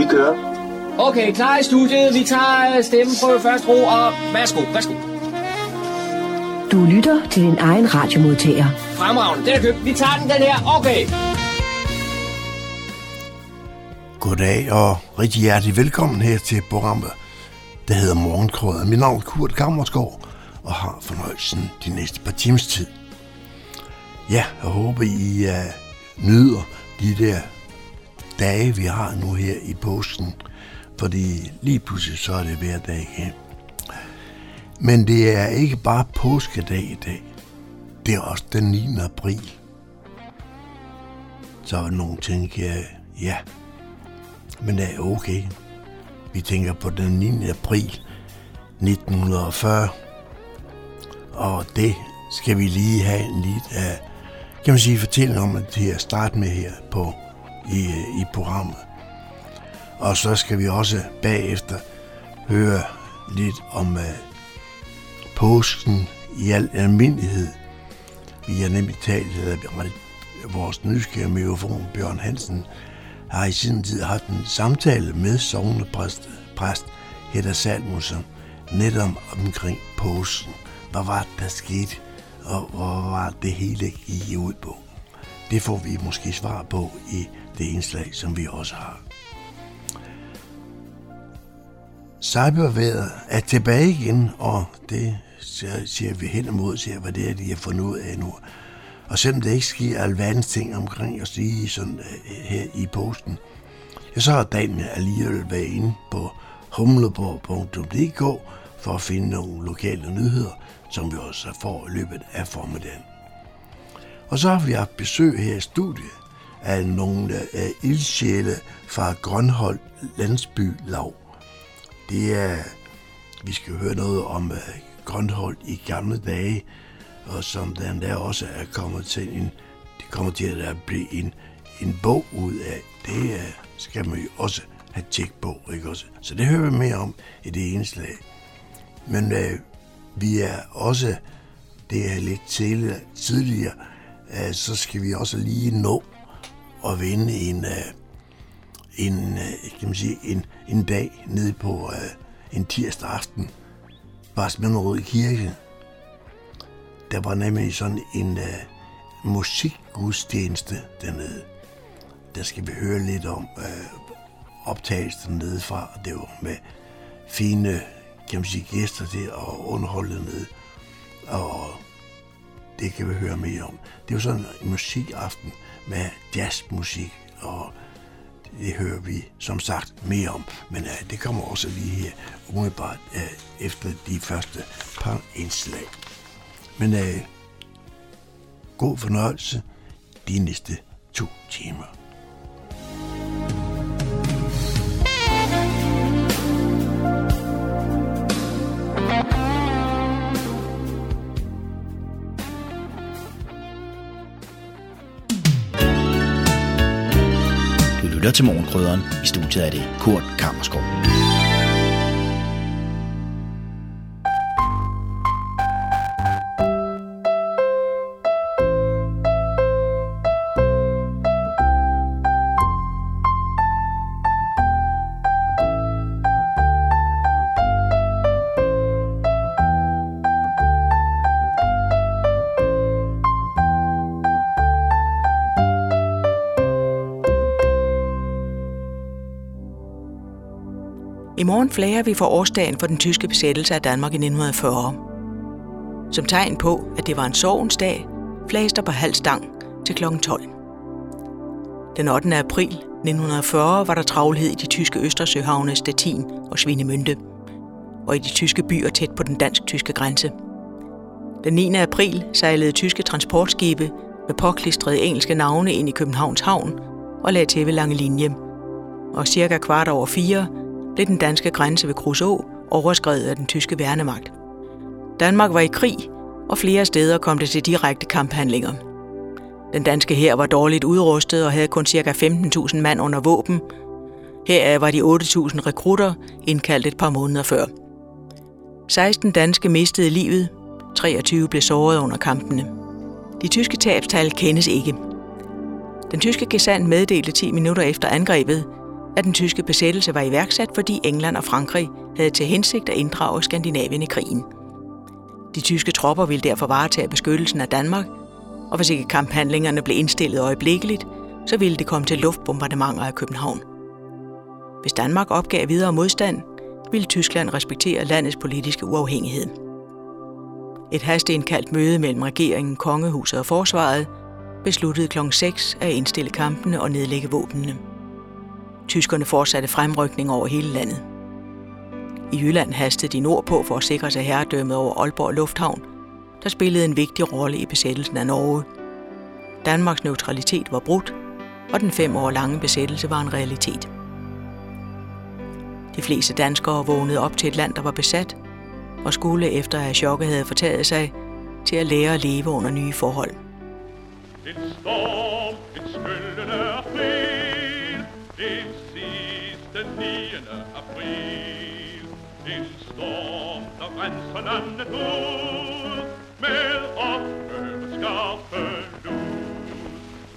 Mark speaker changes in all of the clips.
Speaker 1: Vi kører.
Speaker 2: Okay, klar i studiet. Vi tager stemmeprøve først ro, og værsgo, værsgo.
Speaker 3: Du lytter til din egen radiomodtager.
Speaker 2: Fremragende, den er købt. Vi tager den, den her. Okay.
Speaker 4: Goddag og rigtig hjertelig velkommen her til programmet, der hedder Morgenkrøder. Mit navn er Kurt Kammersgaard og har fornøjelsen de næste par timers tid. Ja, jeg håber, I uh, nyder de der dage, vi har nu her i påsken, fordi lige pludselig så er det hver dag igen. Men det er ikke bare påskedag i dag. Det er også den 9. april. Så er der nogle ting, ja, men det er okay. Vi tænker på den 9. april 1940, og det skal vi lige have en lidt af, kan man sige, fortælling om at til at starte med her på i, i programmet. Og så skal vi også bagefter høre lidt om uh, påsken i al almindelighed. Vi har nemlig talt, at vores nysgerrige mikrofon Bjørn Hansen har i sin tid haft en samtale med sovnepræst præst Hedda Salmussen netop omkring påsken. Hvad var det, der skete, og hvor var det hele gik ud på? Det får vi måske svar på i det indslag, som vi også har. Cyberværet er tilbage igen, og det ser vi hen imod, ser hvad det er, de har fundet ud af nu. Og selvom det ikke sker alverdens ting omkring os lige sådan øh, her i posten, ja, så har Daniel alligevel været inde på humleborg.dk for at finde nogle lokale nyheder, som vi også får i løbet af formiddagen. Og så har vi haft besøg her i studiet af nogle af ildsjæle fra Grønhold Landsby Lav. Det er, vi skal høre noget om øh, uh, Grønhold i gamle dage, og som den der også er kommet til en, det kommer til at blive en, en bog ud af. Det er, skal man jo også have tjek på, ikke også? Så det hører vi mere om i det ene slag. Men øh, vi er også, det er lidt tidligere, tidligere øh, så skal vi også lige nå at vinde en, øh, en, øh, kan man sige, en, en dag nede på øh, en tirsdag aften, Barsmanderød Kirke, der var nemlig sådan en uh, musikgudstjeneste dernede. Der skal vi høre lidt om uh, optagelsen nedefra. Det var med fine kan man sige, gæster til at underholde nede. Og det kan vi høre mere om. Det var sådan en musikaften med jazzmusik, og det hører vi som sagt mere om. Men uh, det kommer også lige her umiddelbart uh, efter de første par indslag. Men uh, god fornøjelse de næste to timer.
Speaker 5: Lytter til Morgenkrydderen. I studiet er det Kurt Kammerskov.
Speaker 6: Flager vi for årsdagen for den tyske besættelse af Danmark i 1940. Som tegn på, at det var en sorgens dag, flages der på halv stang til kl. 12. Den 8. april 1940 var der travlhed i de tyske Østersøhavne Stettin og Svinemünde, og i de tyske byer tæt på den dansk-tyske grænse. Den 9. april sejlede tyske transportskibe med påklistrede engelske navne ind i Københavns Havn og lagde til ved lange linje. Og cirka kvart over fire blev den danske grænse ved Kruså overskrevet af den tyske værnemagt. Danmark var i krig, og flere steder kom det til direkte kamphandlinger. Den danske hær var dårligt udrustet og havde kun ca. 15.000 mand under våben. Heraf var de 8.000 rekrutter indkaldt et par måneder før. 16 danske mistede livet, 23 blev såret under kampene. De tyske tabstal kendes ikke. Den tyske gesand meddelte 10 minutter efter angrebet, at den tyske besættelse var iværksat, fordi England og Frankrig havde til hensigt at inddrage Skandinavien i krigen. De tyske tropper ville derfor varetage beskyttelsen af Danmark, og hvis ikke kamphandlingerne blev indstillet øjeblikkeligt, så ville det komme til luftbombardementer af København. Hvis Danmark opgav videre modstand, ville Tyskland respektere landets politiske uafhængighed. Et hasteindkaldt møde mellem regeringen, kongehuset og forsvaret besluttede kl. 6 at indstille kampene og nedlægge våbnene. Tyskerne fortsatte fremrykning over hele landet. I Jylland hastede de nordpå for at sikre sig herredømmet over Aalborg Lufthavn, der spillede en vigtig rolle i besættelsen af Norge. Danmarks neutralitet var brudt, og den fem år lange besættelse var en realitet. De fleste danskere vågnede op til et land, der var besat, og skulle efter at chokket havde fortaget sig, til at lære at leve under nye forhold.
Speaker 1: Et storm, et skyldende en sidste 9. april. En storm, der renser landet ud, med ophørte skarpe lud.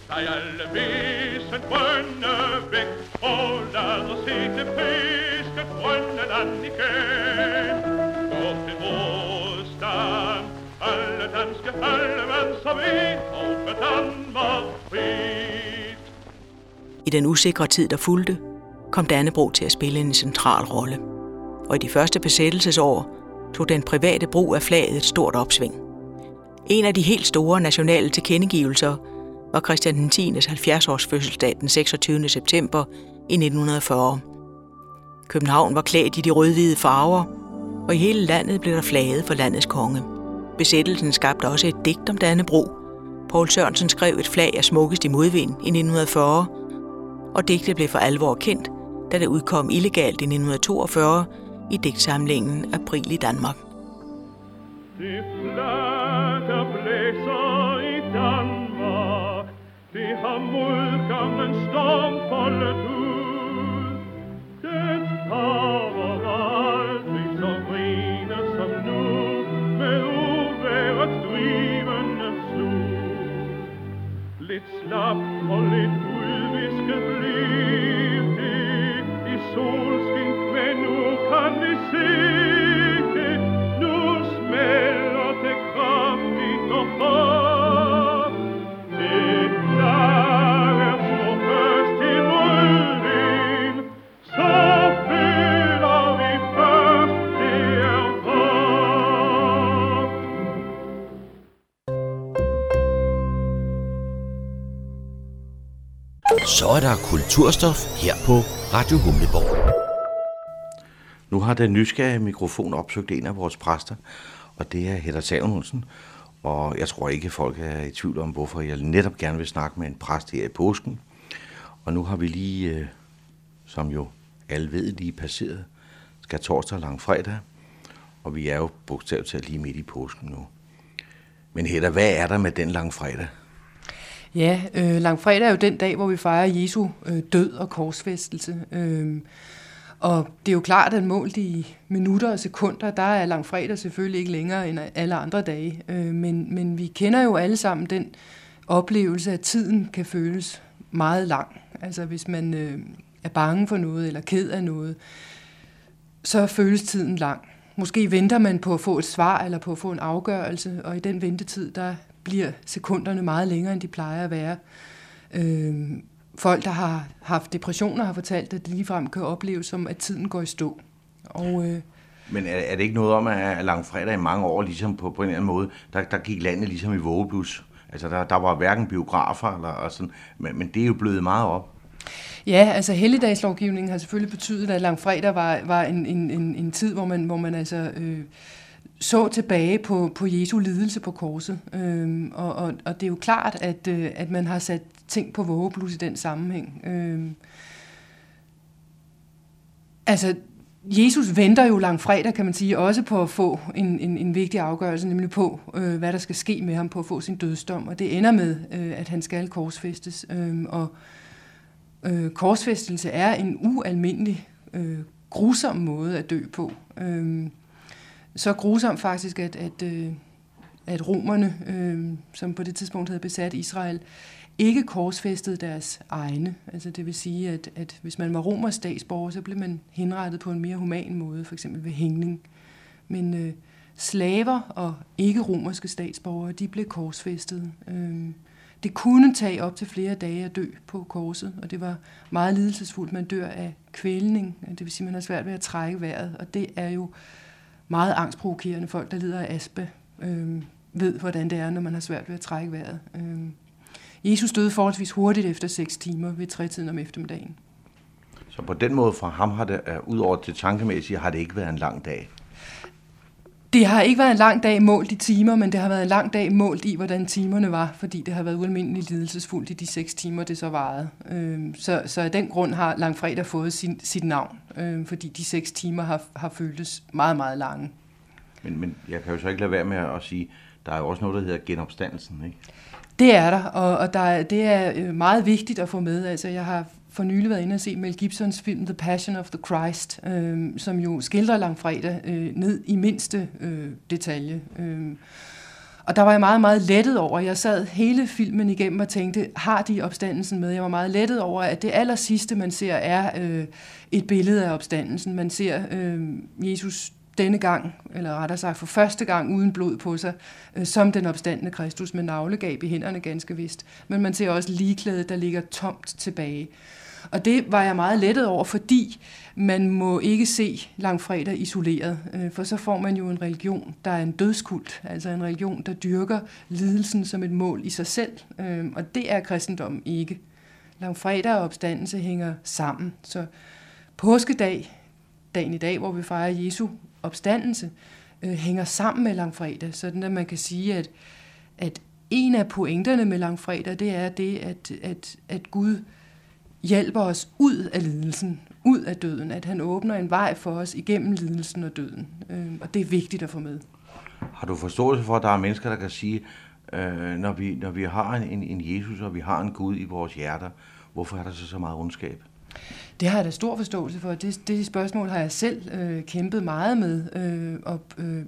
Speaker 1: Tag alle visen brønde væk, og lad os se det friske grønne land igen. Gå til modstand, alle danske, alle mand som vi, og med Danmark
Speaker 6: fri. Den usikre tid, der fulgte, kom Dannebro til at spille en central rolle. Og i de første besættelsesår tog den private brug af flaget et stort opsving. En af de helt store nationale tilkendegivelser var Christian 10. 70-års fødselsdag den 26. september i 1940. København var klædt i de rødhvide farver, og i hele landet blev der flaget for landets konge. Besættelsen skabte også et digt om Dannebro. Paul Sørensen skrev et flag af smukkest i modvind i 1940, og digtet blev for alvor kendt, da det udkom illegalt i 1942 i digtsamlingen April i Danmark.
Speaker 1: Det flag, blæser i Danmark, det har modgangen stormfoldet ud. Det farver aldrig så rene som nu, med uværets drivende slut. Lidt slap og lidt Så er
Speaker 5: der kulturstof her på Radio Humleborg.
Speaker 7: Nu har den nysgerrige mikrofon opsøgt en af vores præster, og det er Hedder Salomonsen. Og jeg tror ikke, folk er i tvivl om, hvorfor jeg netop gerne vil snakke med en præst her i påsken. Og nu har vi lige, øh, som jo alle ved, lige passeret, skal torsdag lang fredag. Og vi er jo bogstaveligt talt lige midt i påsken nu. Men Hedda, hvad er der med den lang fredag?
Speaker 8: Ja, øh, langfredag er jo den dag, hvor vi fejrer Jesu øh, død og korsfæstelse. Øh, og det er jo klart, at målt i minutter og sekunder, der er langfredag selvfølgelig ikke længere end alle andre dage. Øh, men, men vi kender jo alle sammen den oplevelse, at tiden kan føles meget lang. Altså hvis man øh, er bange for noget eller ked af noget, så føles tiden lang. Måske venter man på at få et svar eller på at få en afgørelse, og i den ventetid, der bliver sekunderne meget længere, end de plejer at være. Øh, folk, der har haft depressioner, har fortalt, at det ligefrem kan opleves som, at tiden går i stå. Og, øh,
Speaker 7: Men er, er det ikke noget om, at langfredag i mange år, ligesom på, på en eller anden måde, der, der gik landet ligesom i vågeblus? Altså, der, der var hverken biografer eller og sådan, men, men det er jo blevet meget op.
Speaker 8: Ja, altså helligdagslovgivningen har selvfølgelig betydet, at langfredag var, var en, en, en, en tid, hvor man, hvor man altså øh, så tilbage på, på Jesu lidelse på korset. Øhm, og, og, og det er jo klart, at, øh, at man har sat ting på vågeblus i den sammenhæng. Øhm, altså, Jesus venter jo langfredag, kan man sige, også på at få en, en, en vigtig afgørelse, nemlig på, øh, hvad der skal ske med ham på at få sin dødsdom. Og det ender med, øh, at han skal korsfæstes. Øh, og øh, korsfæstelse er en ualmindelig, øh, grusom måde at dø på. Øh, så grusom faktisk, at, at, øh, at romerne, øh, som på det tidspunkt havde besat Israel, ikke korsfæstede deres egne. Altså det vil sige, at, at hvis man var romersk statsborger, så blev man henrettet på en mere human måde, for eksempel ved hængning. Men øh, slaver og ikke-romerske statsborgere, de blev korsfæstet. Øh, det kunne tage op til flere dage at dø på korset, og det var meget lidelsesfuldt. Man dør af kvælning, det vil sige, at man har svært ved at trække vejret, og det er jo meget angstprovokerende. Folk, der lider af aspe, øh, ved, hvordan det er, når man har svært ved at trække vejret. Øh, Jesus døde forholdsvis hurtigt efter 6 timer ved trætiden om eftermiddagen.
Speaker 7: Så på den måde for ham har det, øh, ud over det tankemæssige, har det ikke været en lang dag?
Speaker 8: Det har ikke været en lang dag målt i timer, men det har været en lang dag målt i, hvordan timerne var, fordi det har været ualmindeligt lidelsesfuldt i de seks timer, det så varede. Øhm, så, så af den grund har Langfredag fået sin, sit navn, øhm, fordi de seks timer har, har føltes meget, meget lange.
Speaker 7: Men, men jeg kan jo så ikke lade være med at sige, der er jo også noget, der hedder genopstandelsen, ikke?
Speaker 8: Det er der, og, og der, det er øh, meget vigtigt at få med. Altså, jeg har for nylig været inde og se Mel Gibsons film The Passion of the Christ, øh, som jo skildrer langfredag øh, ned i mindste øh, detalje. Øh. Og der var jeg meget, meget lettet over. Jeg sad hele filmen igennem og tænkte, har de opstandelsen med? Jeg var meget lettet over, at det aller sidste, man ser, er øh, et billede af opstandelsen. Man ser øh, Jesus denne gang, eller rettere sagt for første gang uden blod på sig, øh, som den opstandende Kristus med navlegab i hænderne ganske vist. Men man ser også ligeklædet, der ligger tomt tilbage. Og det var jeg meget lettet over, fordi man må ikke se langfredag isoleret, øh, for så får man jo en religion, der er en dødskult, altså en religion, der dyrker lidelsen som et mål i sig selv, øh, og det er kristendommen ikke. Langfredag og opstandelse hænger sammen, så påskedag, dagen i dag, hvor vi fejrer Jesu opstandelse, øh, hænger sammen med langfredag, sådan at man kan sige, at, at en af pointerne med langfredag, det er det, at, at, at Gud hjælper os ud af lidelsen, ud af døden, at han åbner en vej for os igennem lidelsen og døden. Øh, og det er vigtigt at få med.
Speaker 7: Har du forståelse for, at der er mennesker, der kan sige, øh, når, vi, når vi har en, en Jesus, og vi har en Gud i vores hjerter, hvorfor er der så så meget ondskab?
Speaker 8: Det har jeg da stor forståelse for. Det, det spørgsmål har jeg selv øh, kæmpet meget med, øh, og øh,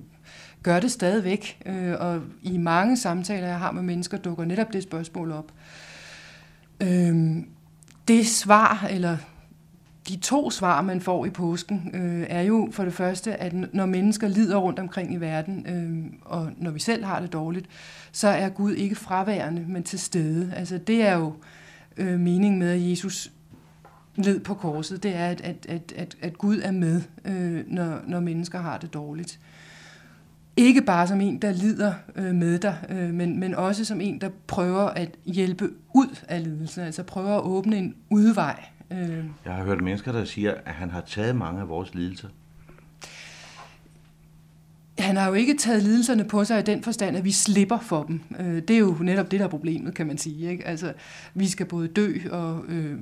Speaker 8: gør det stadigvæk. Øh, og i mange samtaler, jeg har med mennesker, dukker netop det spørgsmål op. Øh, det svar, eller de to svar, man får i påsken, øh, er jo for det første, at når mennesker lider rundt omkring i verden, øh, og når vi selv har det dårligt, så er Gud ikke fraværende, men til stede. Altså det er jo øh, meningen med, at Jesus led på korset, det er, at, at, at, at, Gud er med, øh, når, når mennesker har det dårligt. Ikke bare som en, der lider øh, med dig, øh, men, men også som en, der prøver at hjælpe ud af lidelsen, altså prøver at åbne en udvej.
Speaker 7: Øh. Jeg har hørt mennesker, der siger, at han har taget mange af vores lidelser.
Speaker 8: Han har jo ikke taget lidelserne på sig i den forstand, at vi slipper for dem. Øh, det er jo netop det, der er problemet, kan man sige. Ikke? Altså, vi skal både dø, og øh,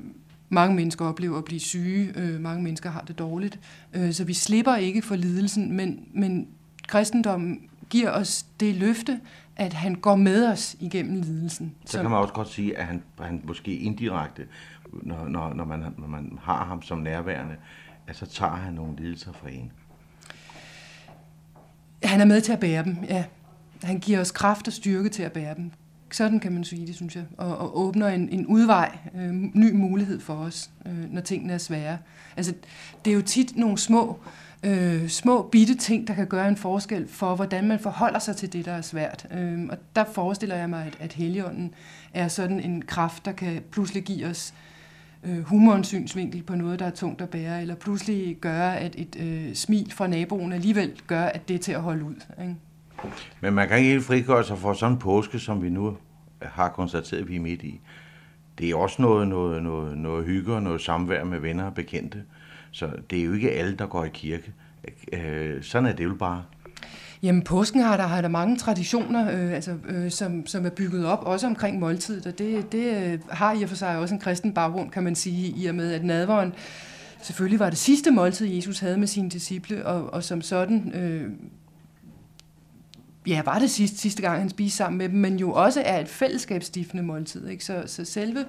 Speaker 8: mange mennesker oplever at blive syge, øh, mange mennesker har det dårligt. Øh, så vi slipper ikke for lidelsen, men, men kristendommen giver os det løfte, at han går med os igennem lidelsen.
Speaker 7: Så kan man også godt sige, at han, han måske indirekte, når, når, når, man, når man har ham som nærværende, at så tager han nogle lidelser fra en.
Speaker 8: Han er med til at bære dem, ja. Han giver os kraft og styrke til at bære dem. Sådan kan man sige det, synes jeg. Og, og åbner en, en udvej, øh, ny mulighed for os, øh, når tingene er svære. Altså, det er jo tit nogle små øh, øh, små bitte ting, der kan gøre en forskel for, hvordan man forholder sig til det, der er svært. Øh, og der forestiller jeg mig, at, at heligånden er sådan en kraft, der kan pludselig give os øh, humorens synsvinkel på noget, der er tungt at bære, eller pludselig gøre, at et øh, smil fra naboen alligevel gør, at det er til at holde ud. Ikke?
Speaker 7: Men man kan ikke helt frigøre sig for sådan en påske, som vi nu har konstateret, at vi er midt i. Det er også noget, noget, noget, noget hygge og noget samvær med venner og bekendte. Så det er jo ikke alle, der går i kirke. Øh, sådan er det jo bare.
Speaker 8: Jamen, påsken har der, har der mange traditioner, øh, altså, øh, som, som er bygget op, også omkring måltidet, og det, det øh, har i og for sig også en kristen baggrund, kan man sige, i og med, at nadveren selvfølgelig var det sidste måltid, Jesus havde med sine disciple, og, og som sådan, øh, ja, var det sidste, sidste gang, han spiste sammen med dem, men jo også er et fællesskabsstiftende måltid, ikke? Så, så selve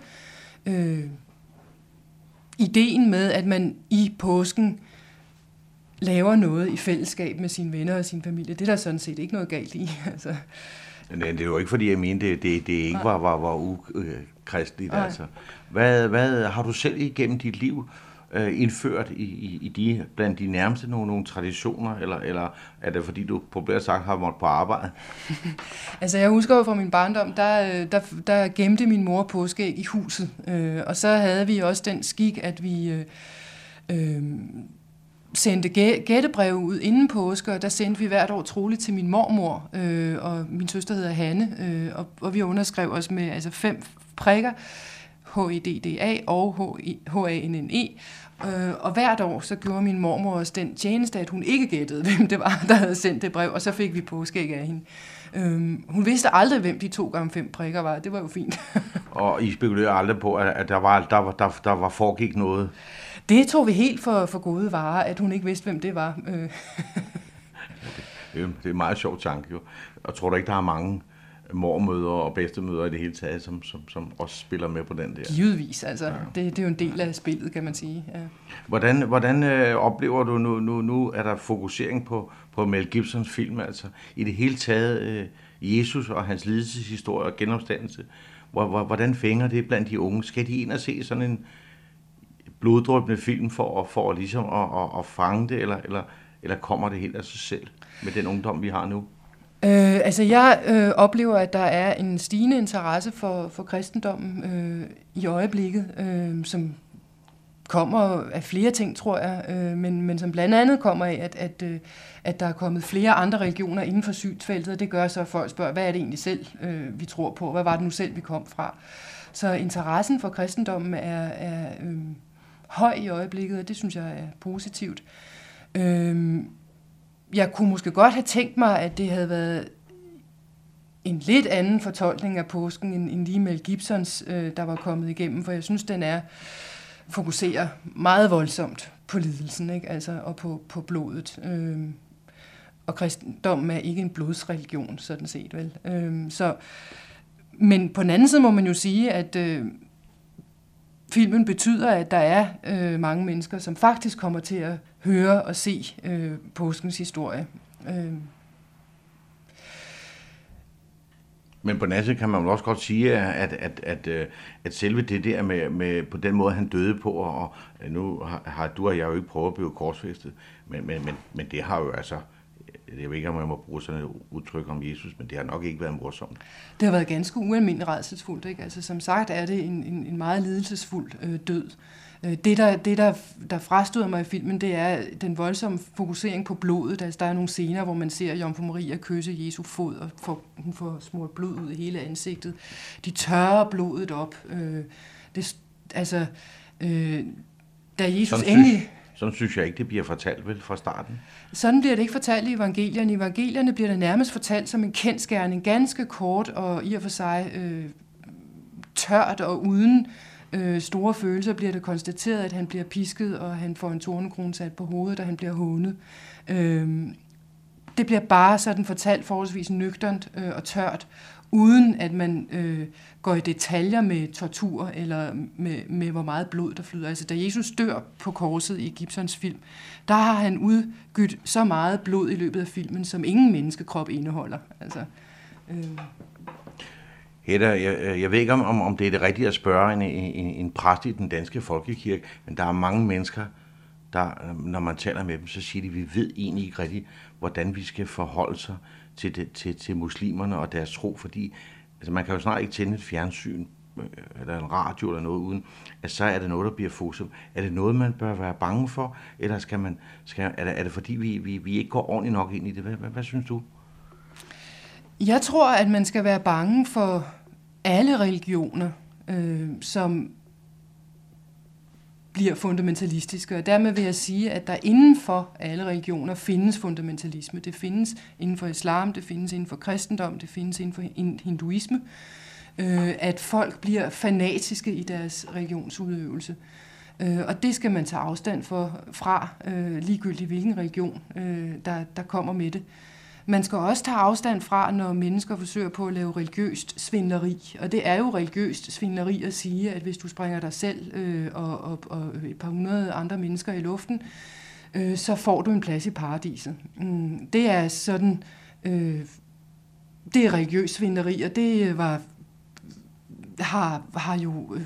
Speaker 8: øh, ideen med, at man i påsken laver noget i fællesskab med sine venner og sin familie, det er der sådan set ikke noget galt i. Altså,
Speaker 7: Nej, det er jo ikke, fordi jeg mener, det, det, det ikke var, var, var ukristeligt. Altså. Hvad, hvad har du selv igennem dit liv øh, indført i, i, i de, blandt de nærmeste nogle, nogle traditioner, eller, eller er det fordi, du populært sagt har måttet på arbejde?
Speaker 8: altså jeg husker jo fra min barndom, der, øh, der, der gemte min mor påskeæg i huset, øh, og så havde vi også den skik, at vi... Øh, øh, sendte gættebrev ud inden påske, og der sendte vi hvert år troligt til min mormor, øh, og min søster hedder Hanne, øh, og, og vi underskrev os med altså fem prikker, H-E-D-D-A og H-A-N-N-E, øh, og hvert år så gjorde min mormor os den tjeneste, at hun ikke gættede, hvem det var, der havde sendt det brev, og så fik vi påskæg af hende. Øhm, hun vidste aldrig, hvem de to gange fem prikker var. Det var jo fint.
Speaker 7: og I spekulerede aldrig på, at der var, der, der, der var foregik noget?
Speaker 8: Det tog vi helt for, for gode varer, at hun ikke vidste, hvem det var. Øh. det,
Speaker 7: er en meget sjov tanke jo. Og tror du ikke, der er mange mormøder og bedstemøder i det hele taget, som, som, som også spiller med på den der?
Speaker 8: Givetvis, altså. Ja. Det, det er jo en del af spillet, kan man sige. Ja.
Speaker 7: Hvordan, hvordan øh, oplever du nu, nu, nu, er der fokusering på, på Mel Gibsons film, altså i det hele taget øh, Jesus og hans lidelseshistorie og genopstandelse. Hvordan fænger det blandt de unge? Skal de ind og se sådan en bloddrøbende film for, for ligesom at, at, at fange det, eller, eller, eller kommer det helt af sig selv med den ungdom, vi har nu?
Speaker 8: Øh, altså jeg øh, oplever, at der er en stigende interesse for, for kristendommen øh, i øjeblikket, øh, som kommer af flere ting, tror jeg, øh, men, men som blandt andet kommer af, at, at, øh, at der er kommet flere andre religioner inden for synsfeltet, og det gør så, at folk spørger, hvad er det egentlig selv, øh, vi tror på? Hvad var det nu selv, vi kom fra? Så interessen for kristendommen er, er øh, høj i øjeblikket, og det synes jeg er positivt. Øh, jeg kunne måske godt have tænkt mig, at det havde været en lidt anden fortolkning af påsken end, end lige Mel Gibsons, øh, der var kommet igennem, for jeg synes, den er fokuserer meget voldsomt på lidelsen, ikke? Altså, og på, på blodet. Øh, og kristendommen er ikke en blodsreligion, sådan set, vel? Øh, så, men på den anden side må man jo sige, at øh, filmen betyder, at der er øh, mange mennesker, som faktisk kommer til at høre og se øh, påskens historie. Øh.
Speaker 7: Men på den kan man jo også godt sige, at, at, at, at, at selve det der med, med på den måde, han døde på, og nu har du og jeg jo ikke prøvet at blive korsfæstet, men, men, men, men det har jo altså jeg ved ikke, om jeg må bruge sådan et udtryk om Jesus, men det har nok ikke været morsomt.
Speaker 8: Det har været ganske ualmindeligt redselsfuldt. Ikke? Altså, som sagt er det en, en, en meget lidelsesfuld øh, død. Øh, det, der, det der, der frastøder mig i filmen, det er den voldsomme fokusering på blodet. Altså, der er nogle scener, hvor man ser Jomfru Maria kysse Jesu fod, og får, hun får smurt blod ud i hele ansigtet. De tørrer blodet op. Øh, det, altså, øh, da Jesus
Speaker 7: sådan
Speaker 8: endelig...
Speaker 7: Synes, sådan synes jeg ikke, det bliver fortalt vel fra starten.
Speaker 8: Sådan bliver det ikke fortalt i evangelierne. I evangelierne bliver det nærmest fortalt som en kendskærning, ganske kort og i og for sig øh, tørt og uden øh, Øh, store følelser bliver det konstateret, at han bliver pisket, og han får en tornekrone sat på hovedet, og han bliver hånet. Øh, det bliver bare sådan fortalt forholdsvis nøgternt øh, og tørt, uden at man øh, går i detaljer med tortur eller med, med hvor meget blod der flyder. Altså da Jesus dør på korset i Gibsons film, der har han udgydt så meget blod i løbet af filmen, som ingen menneskekrop indeholder. Altså, øh.
Speaker 7: Hedda, jeg, øh, jeg ved ikke, om, om det er det rigtige at spørge en, en, en præst i den danske folkekirke, men der er mange mennesker, der, øh, når man taler med dem, så siger de, at vi ved egentlig ikke rigtigt, hvordan vi skal forholde sig til, det, til, til muslimerne og deres tro, fordi altså, man kan jo snart ikke tænde et fjernsyn øh, eller en radio eller noget uden, at så er det noget, der bliver fokuseret. Er det noget, man bør være bange for, eller skal man, skal, er, det, er det fordi, vi, vi, vi ikke går ordentligt nok ind i det? Hvad, hvad, hvad synes du?
Speaker 8: Jeg tror, at man skal være bange for alle religioner, øh, som bliver fundamentalistiske. Og dermed vil jeg sige, at der inden for alle religioner findes fundamentalisme. Det findes inden for islam, det findes inden for kristendom, det findes inden for hinduisme. Øh, at folk bliver fanatiske i deres religionsudøvelse. Øh, og det skal man tage afstand for, fra, øh, ligegyldigt hvilken religion, øh, der, der kommer med det. Man skal også tage afstand fra, når mennesker forsøger på at lave religiøst svindleri. Og det er jo religiøst svindleri at sige, at hvis du springer dig selv øh, og, og, og et par hundrede andre mennesker i luften, øh, så får du en plads i paradiset. Mm, det er sådan øh, det er religiøst svinderi, og det øh, var, har, har jo øh,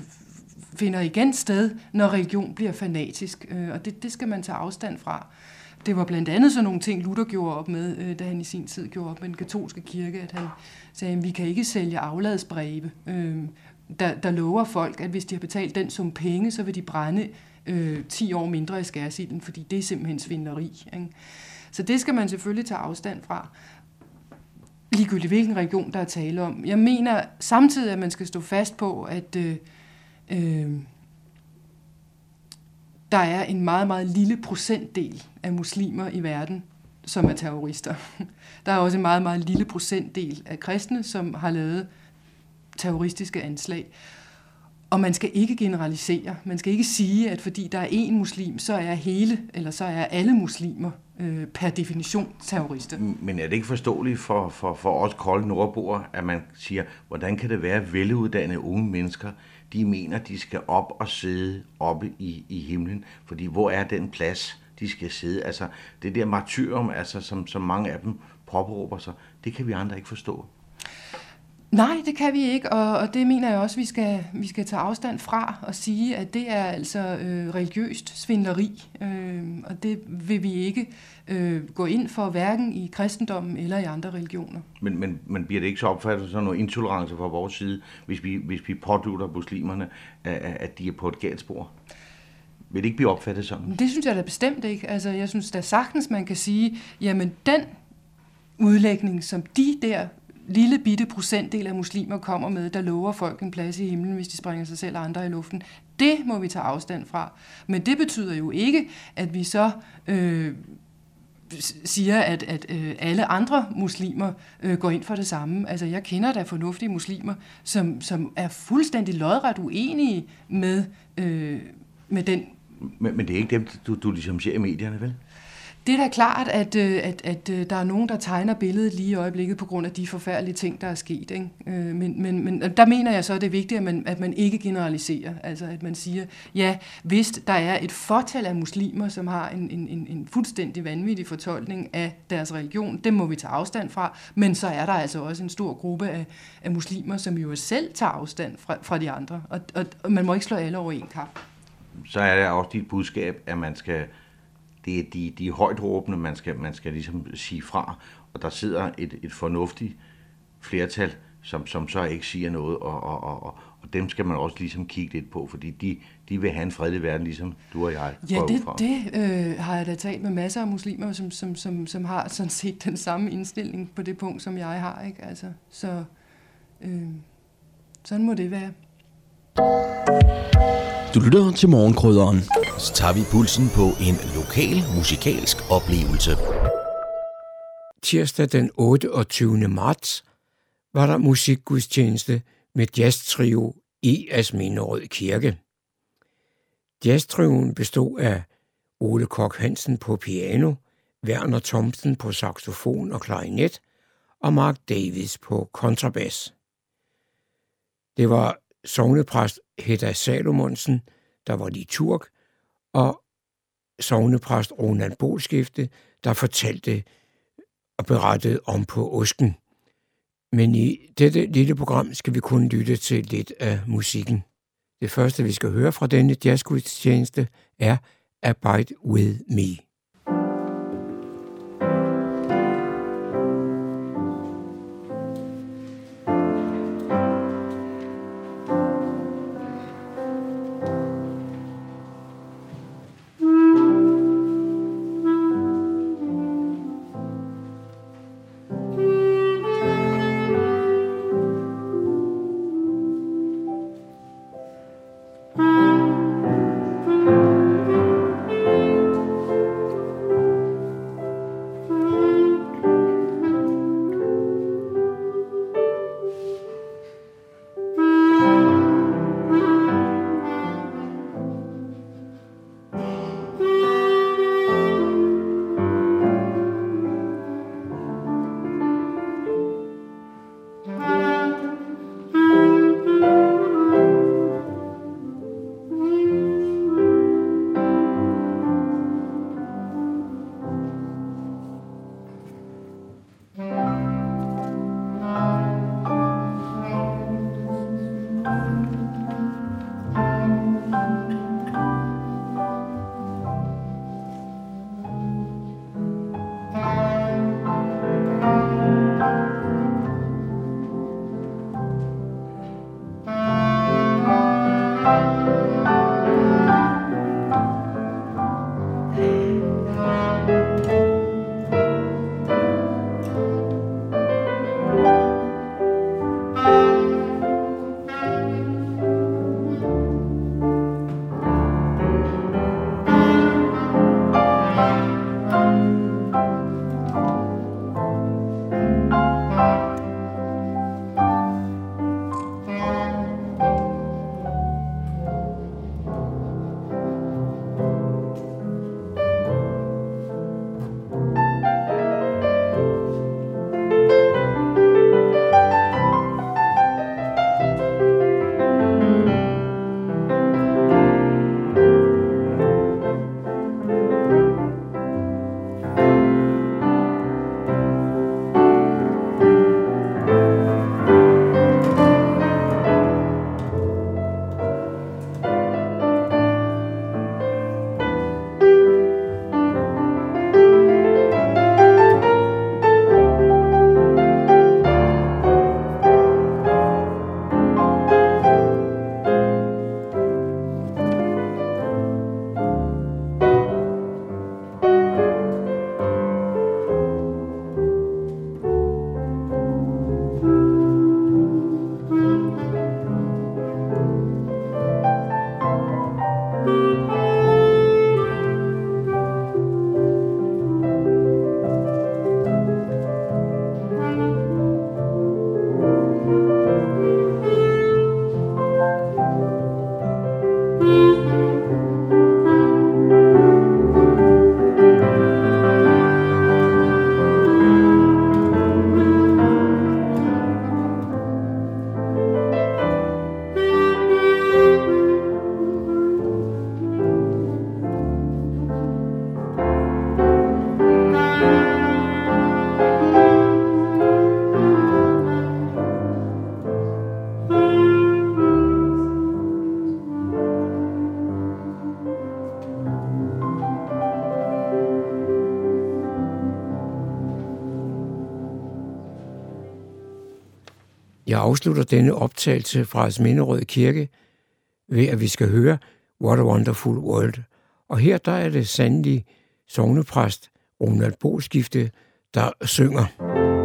Speaker 8: finder igen sted, når religion bliver fanatisk, øh, og det, det skal man tage afstand fra. Det var blandt andet sådan nogle ting, Luther gjorde op med, øh, da han i sin tid gjorde op med den katolske kirke, at han sagde, at vi kan ikke sælge afladsbreve, øh, der, der lover folk, at hvis de har betalt den som penge, så vil de brænde øh, 10 år mindre i skærsilden, fordi det er simpelthen svinderi. Ikke? Så det skal man selvfølgelig tage afstand fra ligegyldigt hvilken region, der er tale om. Jeg mener samtidig, at man skal stå fast på, at øh, øh, der er en meget, meget lille procentdel af muslimer i verden, som er terrorister. Der er også en meget, meget lille procentdel af kristne, som har lavet terroristiske anslag. Og man skal ikke generalisere. Man skal ikke sige, at fordi der er én muslim, så er hele, eller så er alle muslimer øh, per definition terrorister.
Speaker 7: Men er det ikke forståeligt for, for, for os kolde nordboer, at man siger, hvordan kan det være, at veluddannede unge mennesker de mener, de skal op og sidde oppe i, i himlen, fordi hvor er den plads, de skal sidde? Altså, det der martyrum, altså, som, som mange af dem påberåber sig, det kan vi andre ikke forstå.
Speaker 8: Nej, det kan vi ikke, og, og det mener jeg også, vi skal, vi skal tage afstand fra og sige, at det er altså øh, religiøst svindleri, øh, og det vil vi ikke øh, gå ind for, hverken i kristendommen eller i andre religioner.
Speaker 7: Men, men, men bliver det ikke så opfattet som noget intolerance fra vores side, hvis vi, hvis vi pådutter muslimerne, at, at de er på et galt spor? Vil det ikke blive opfattet sådan?
Speaker 8: Det synes jeg da bestemt ikke. Altså, jeg synes da sagtens, man kan sige, jamen den udlægning, som de der lille bitte procentdel af muslimer kommer med, der lover folk en plads i himlen, hvis de springer sig selv og andre i luften. Det må vi tage afstand fra. Men det betyder jo ikke, at vi så øh, siger, at, at øh, alle andre muslimer øh, går ind for det samme. Altså, jeg kender da fornuftige muslimer, som, som er fuldstændig lodret uenige med, øh, med den...
Speaker 7: Men, men det er ikke dem, du, du ligesom ser i medierne, vel?
Speaker 8: Det er da klart, at, øh, at, at øh, der er nogen, der tegner billedet lige i øjeblikket på grund af de forfærdelige ting, der er sket. Ikke? Øh, men, men, men der mener jeg så, at det er vigtigt, at man, at man ikke generaliserer. Altså at man siger, ja, hvis der er et fortal af muslimer, som har en, en, en, en fuldstændig vanvittig fortolkning af deres religion, det må vi tage afstand fra. Men så er der altså også en stor gruppe af, af muslimer, som jo selv tager afstand fra, fra de andre. Og, og, og man må ikke slå alle over en kamp.
Speaker 7: Så er det også dit budskab, at man skal det er de, de højt råbende, man skal, man skal ligesom sige fra, og der sidder et, et fornuftigt flertal, som, som så ikke siger noget, og, og, og, og dem skal man også ligesom kigge lidt på, fordi de, de vil have en fredelig verden, ligesom du og jeg
Speaker 8: Ja, det, det øh, har jeg da talt med masser af muslimer, som, som, som, som har sådan set den samme indstilling på det punkt, som jeg har. Ikke? Altså, så øh, sådan må det være.
Speaker 5: Du lytter til morgenkrydderen. Så tager vi pulsen på en lokal musikalsk oplevelse.
Speaker 9: Tirsdag den 28. marts var der musikgudstjeneste med jazztrio i Asminderød Kirke. Jazztrioen bestod af Ole Kok Hansen på piano, Werner Thomsen på saxofon og klarinet og Mark Davis på kontrabas. Det var sognepræst Hedda Salomonsen, der var liturg, og sognepræst Ronald Bolskifte, der fortalte og berettede om på osken. Men i dette lille program skal vi kun lytte til lidt af musikken. Det første, vi skal høre fra denne jazzgudstjeneste, er Abide With Me. Afslutter denne optagelse fra Asminderød Kirke ved, at vi skal høre What a Wonderful World. Og her der er det sandelig sognepræst Ronald Boskifte, der synger.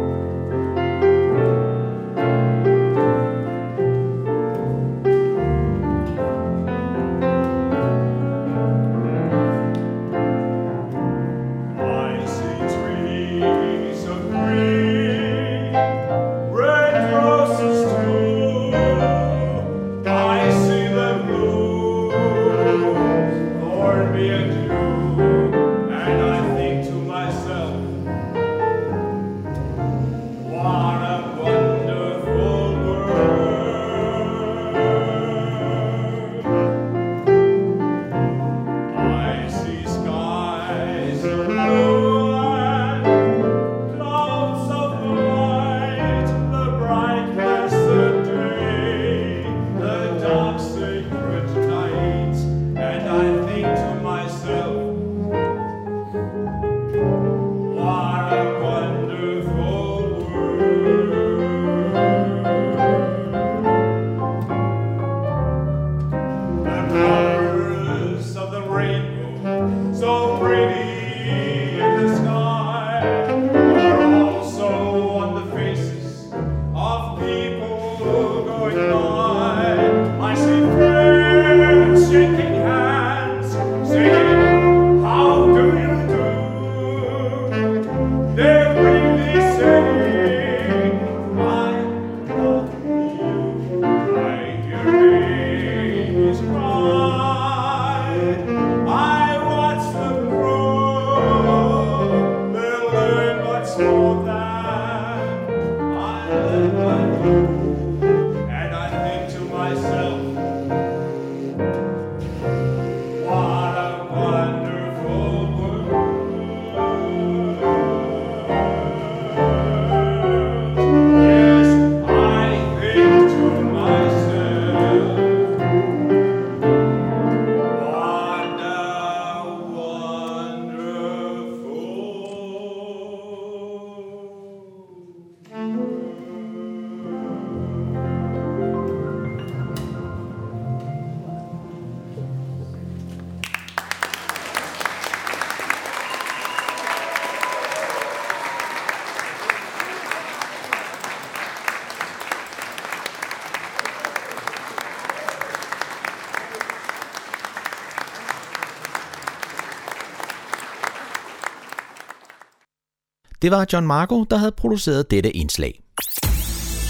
Speaker 5: Det var John Marco, der havde produceret dette indslag.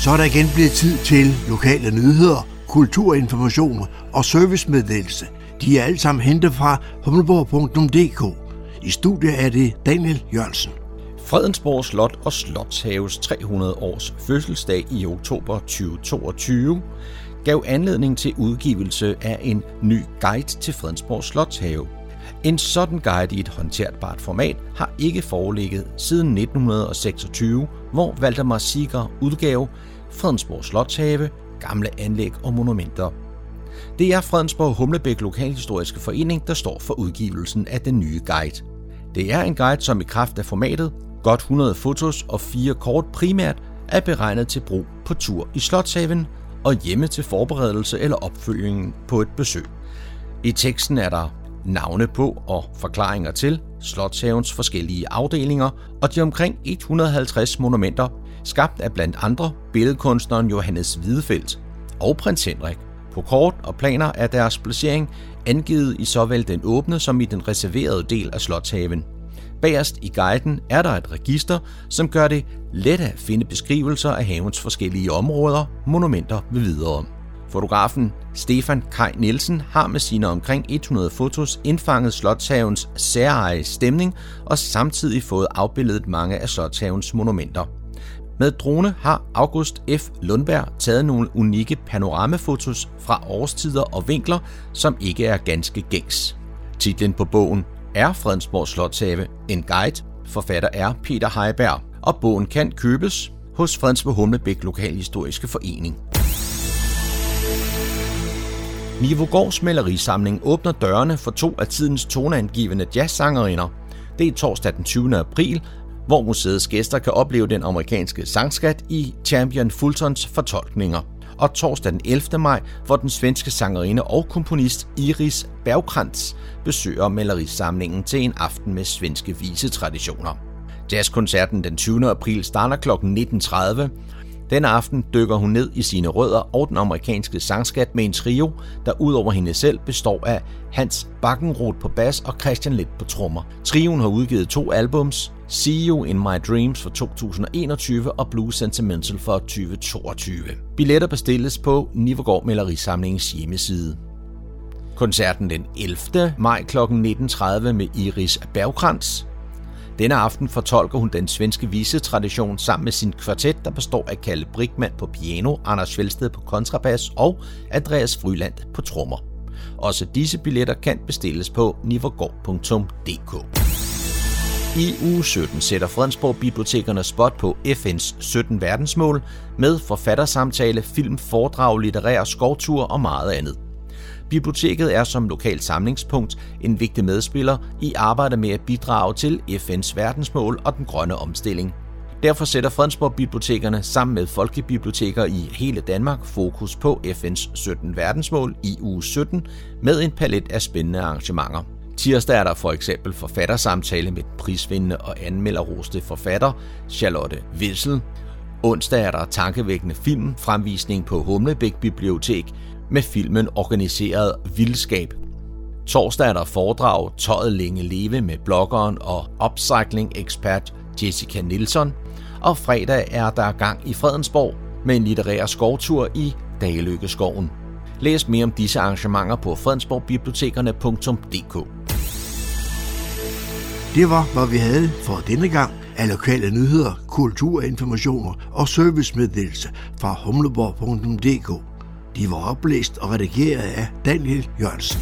Speaker 4: Så er der igen blevet tid til lokale nyheder, kulturinformation og servicemeddelelse. De er alle sammen hentet fra humleborg.dk. I studiet er det Daniel Jørgensen.
Speaker 5: Fredensborg Slot og Slotshaves 300 års fødselsdag i oktober 2022 gav anledning til udgivelse af en ny guide til Fredensborg Slotshave. En sådan guide i et håndterbart format har ikke foreligget siden 1926, hvor Valdemar Siger udgav Fredensborg Slotshave, gamle anlæg og monumenter. Det er Fredensborg Humlebæk Lokalhistoriske Forening, der står for udgivelsen af den nye guide. Det er en guide, som i kraft af formatet, godt 100 fotos og fire kort primært, er beregnet til brug på tur i Slotshaven og hjemme til forberedelse eller opfølgingen på et besøg. I teksten er der navne på og forklaringer til Slotshavens forskellige afdelinger og de omkring 150 monumenter, skabt af blandt andre billedkunstneren Johannes Hvidefeldt og prins Henrik. På kort og planer er deres placering angivet i såvel den åbne som i den reserverede del af Slotshaven. Bagerst i guiden er der et register, som gør det let at finde beskrivelser af havens forskellige områder, monumenter ved videre. Fotografen Stefan Kai Nielsen har med sine omkring 100 fotos indfanget Slotshavens særeje stemning og samtidig fået afbildet mange af Slotshavens monumenter. Med drone har August F. Lundberg taget nogle unikke panoramafotos fra årstider og vinkler, som ikke er ganske gængs. Titlen på bogen er Fredensborg Slotshave, en guide. Forfatter er Peter Heiberg, og bogen kan købes hos Fredensborg Humlebæk Lokalhistoriske Forening. Nivogårds malerisamling åbner dørene for to af tidens toneangivende jazzsangerinder. Det er torsdag den 20. april, hvor museets gæster kan opleve den amerikanske sangskat i Champion Fultons fortolkninger. Og torsdag den 11. maj, hvor den svenske sangerinde og komponist Iris Bergkrantz besøger malerisamlingen til en aften med svenske visetraditioner. Jazzkoncerten den 20. april starter kl. 19.30. Den aften dykker hun ned i sine rødder og den amerikanske sangskat med en trio, der udover hende selv består af Hans Bakkenroth på bas og Christian Litt på trommer. Trioen har udgivet to albums, See You in My Dreams for 2021 og Blue Sentimental for 2022. Billetter bestilles på Nivergård Malerisamlingens hjemmeside. Koncerten den 11. maj kl. 19.30 med Iris Bergkrantz. Denne aften fortolker hun den svenske visetradition sammen med sin kvartet, der består af Kalle Brigman på piano, Anders Fjeldsted på kontrabas og Andreas Fryland på trommer. Også disse billetter kan bestilles på nivergård.dk. I uge 17 sætter Fredensborg Bibliotekerne spot på FN's 17 verdensmål med forfattersamtale, film, foredrag, litterær skovtur og meget andet. Biblioteket er som lokalt samlingspunkt en vigtig medspiller i arbejdet med at bidrage til FN's verdensmål og den grønne omstilling. Derfor sætter Fredensborg Bibliotekerne sammen med folkebiblioteker i hele Danmark fokus på FN's 17 verdensmål i uge 17 med en palet af spændende arrangementer. Tirsdag er der for eksempel forfattersamtale med den prisvindende og anmelderroste forfatter Charlotte Wissel. Onsdag er der tankevækkende film, fremvisning på Humlebæk Bibliotek med filmen Organiseret Vildskab. Torsdag er der foredrag Tøjet længe leve med bloggeren og upcycling-ekspert Jessica Nielsen. Og fredag er der gang i Fredensborg med en litterær skovtur i Dageløkkeskoven. Læs mere om disse arrangementer på fredensborgbibliotekerne.dk.
Speaker 4: Det var, hvad vi havde for denne gang af lokale nyheder, kulturinformationer og servicemeddelelse fra humleborg.dk. De var oplæst og redigeret af Daniel Jørgensen.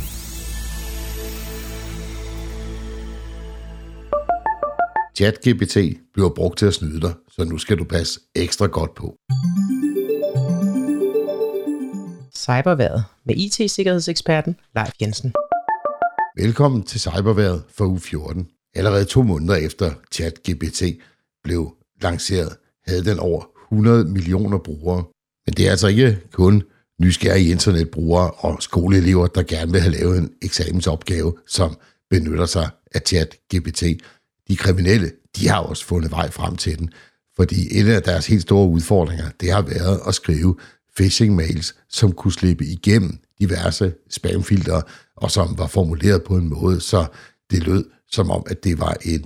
Speaker 10: ChatGPT bliver brugt til at snyde dig, så nu skal du passe ekstra godt på.
Speaker 11: Cyberværet med IT-sikkerhedseksperten Leif Jensen.
Speaker 10: Velkommen til Cyberværet for uge 14. Allerede to måneder efter ChatGPT blev lanceret, havde den over 100 millioner brugere. Men det er altså ikke kun nysgerrige internetbrugere og skoleelever, der gerne vil have lavet en eksamensopgave, som benytter sig af ChatGPT. De kriminelle, de har også fundet vej frem til den, fordi en af deres helt store udfordringer, det har været at skrive phishing-mails, som kunne slippe igennem diverse spamfiltre, og som var formuleret på en måde, så det lød som om, at det var en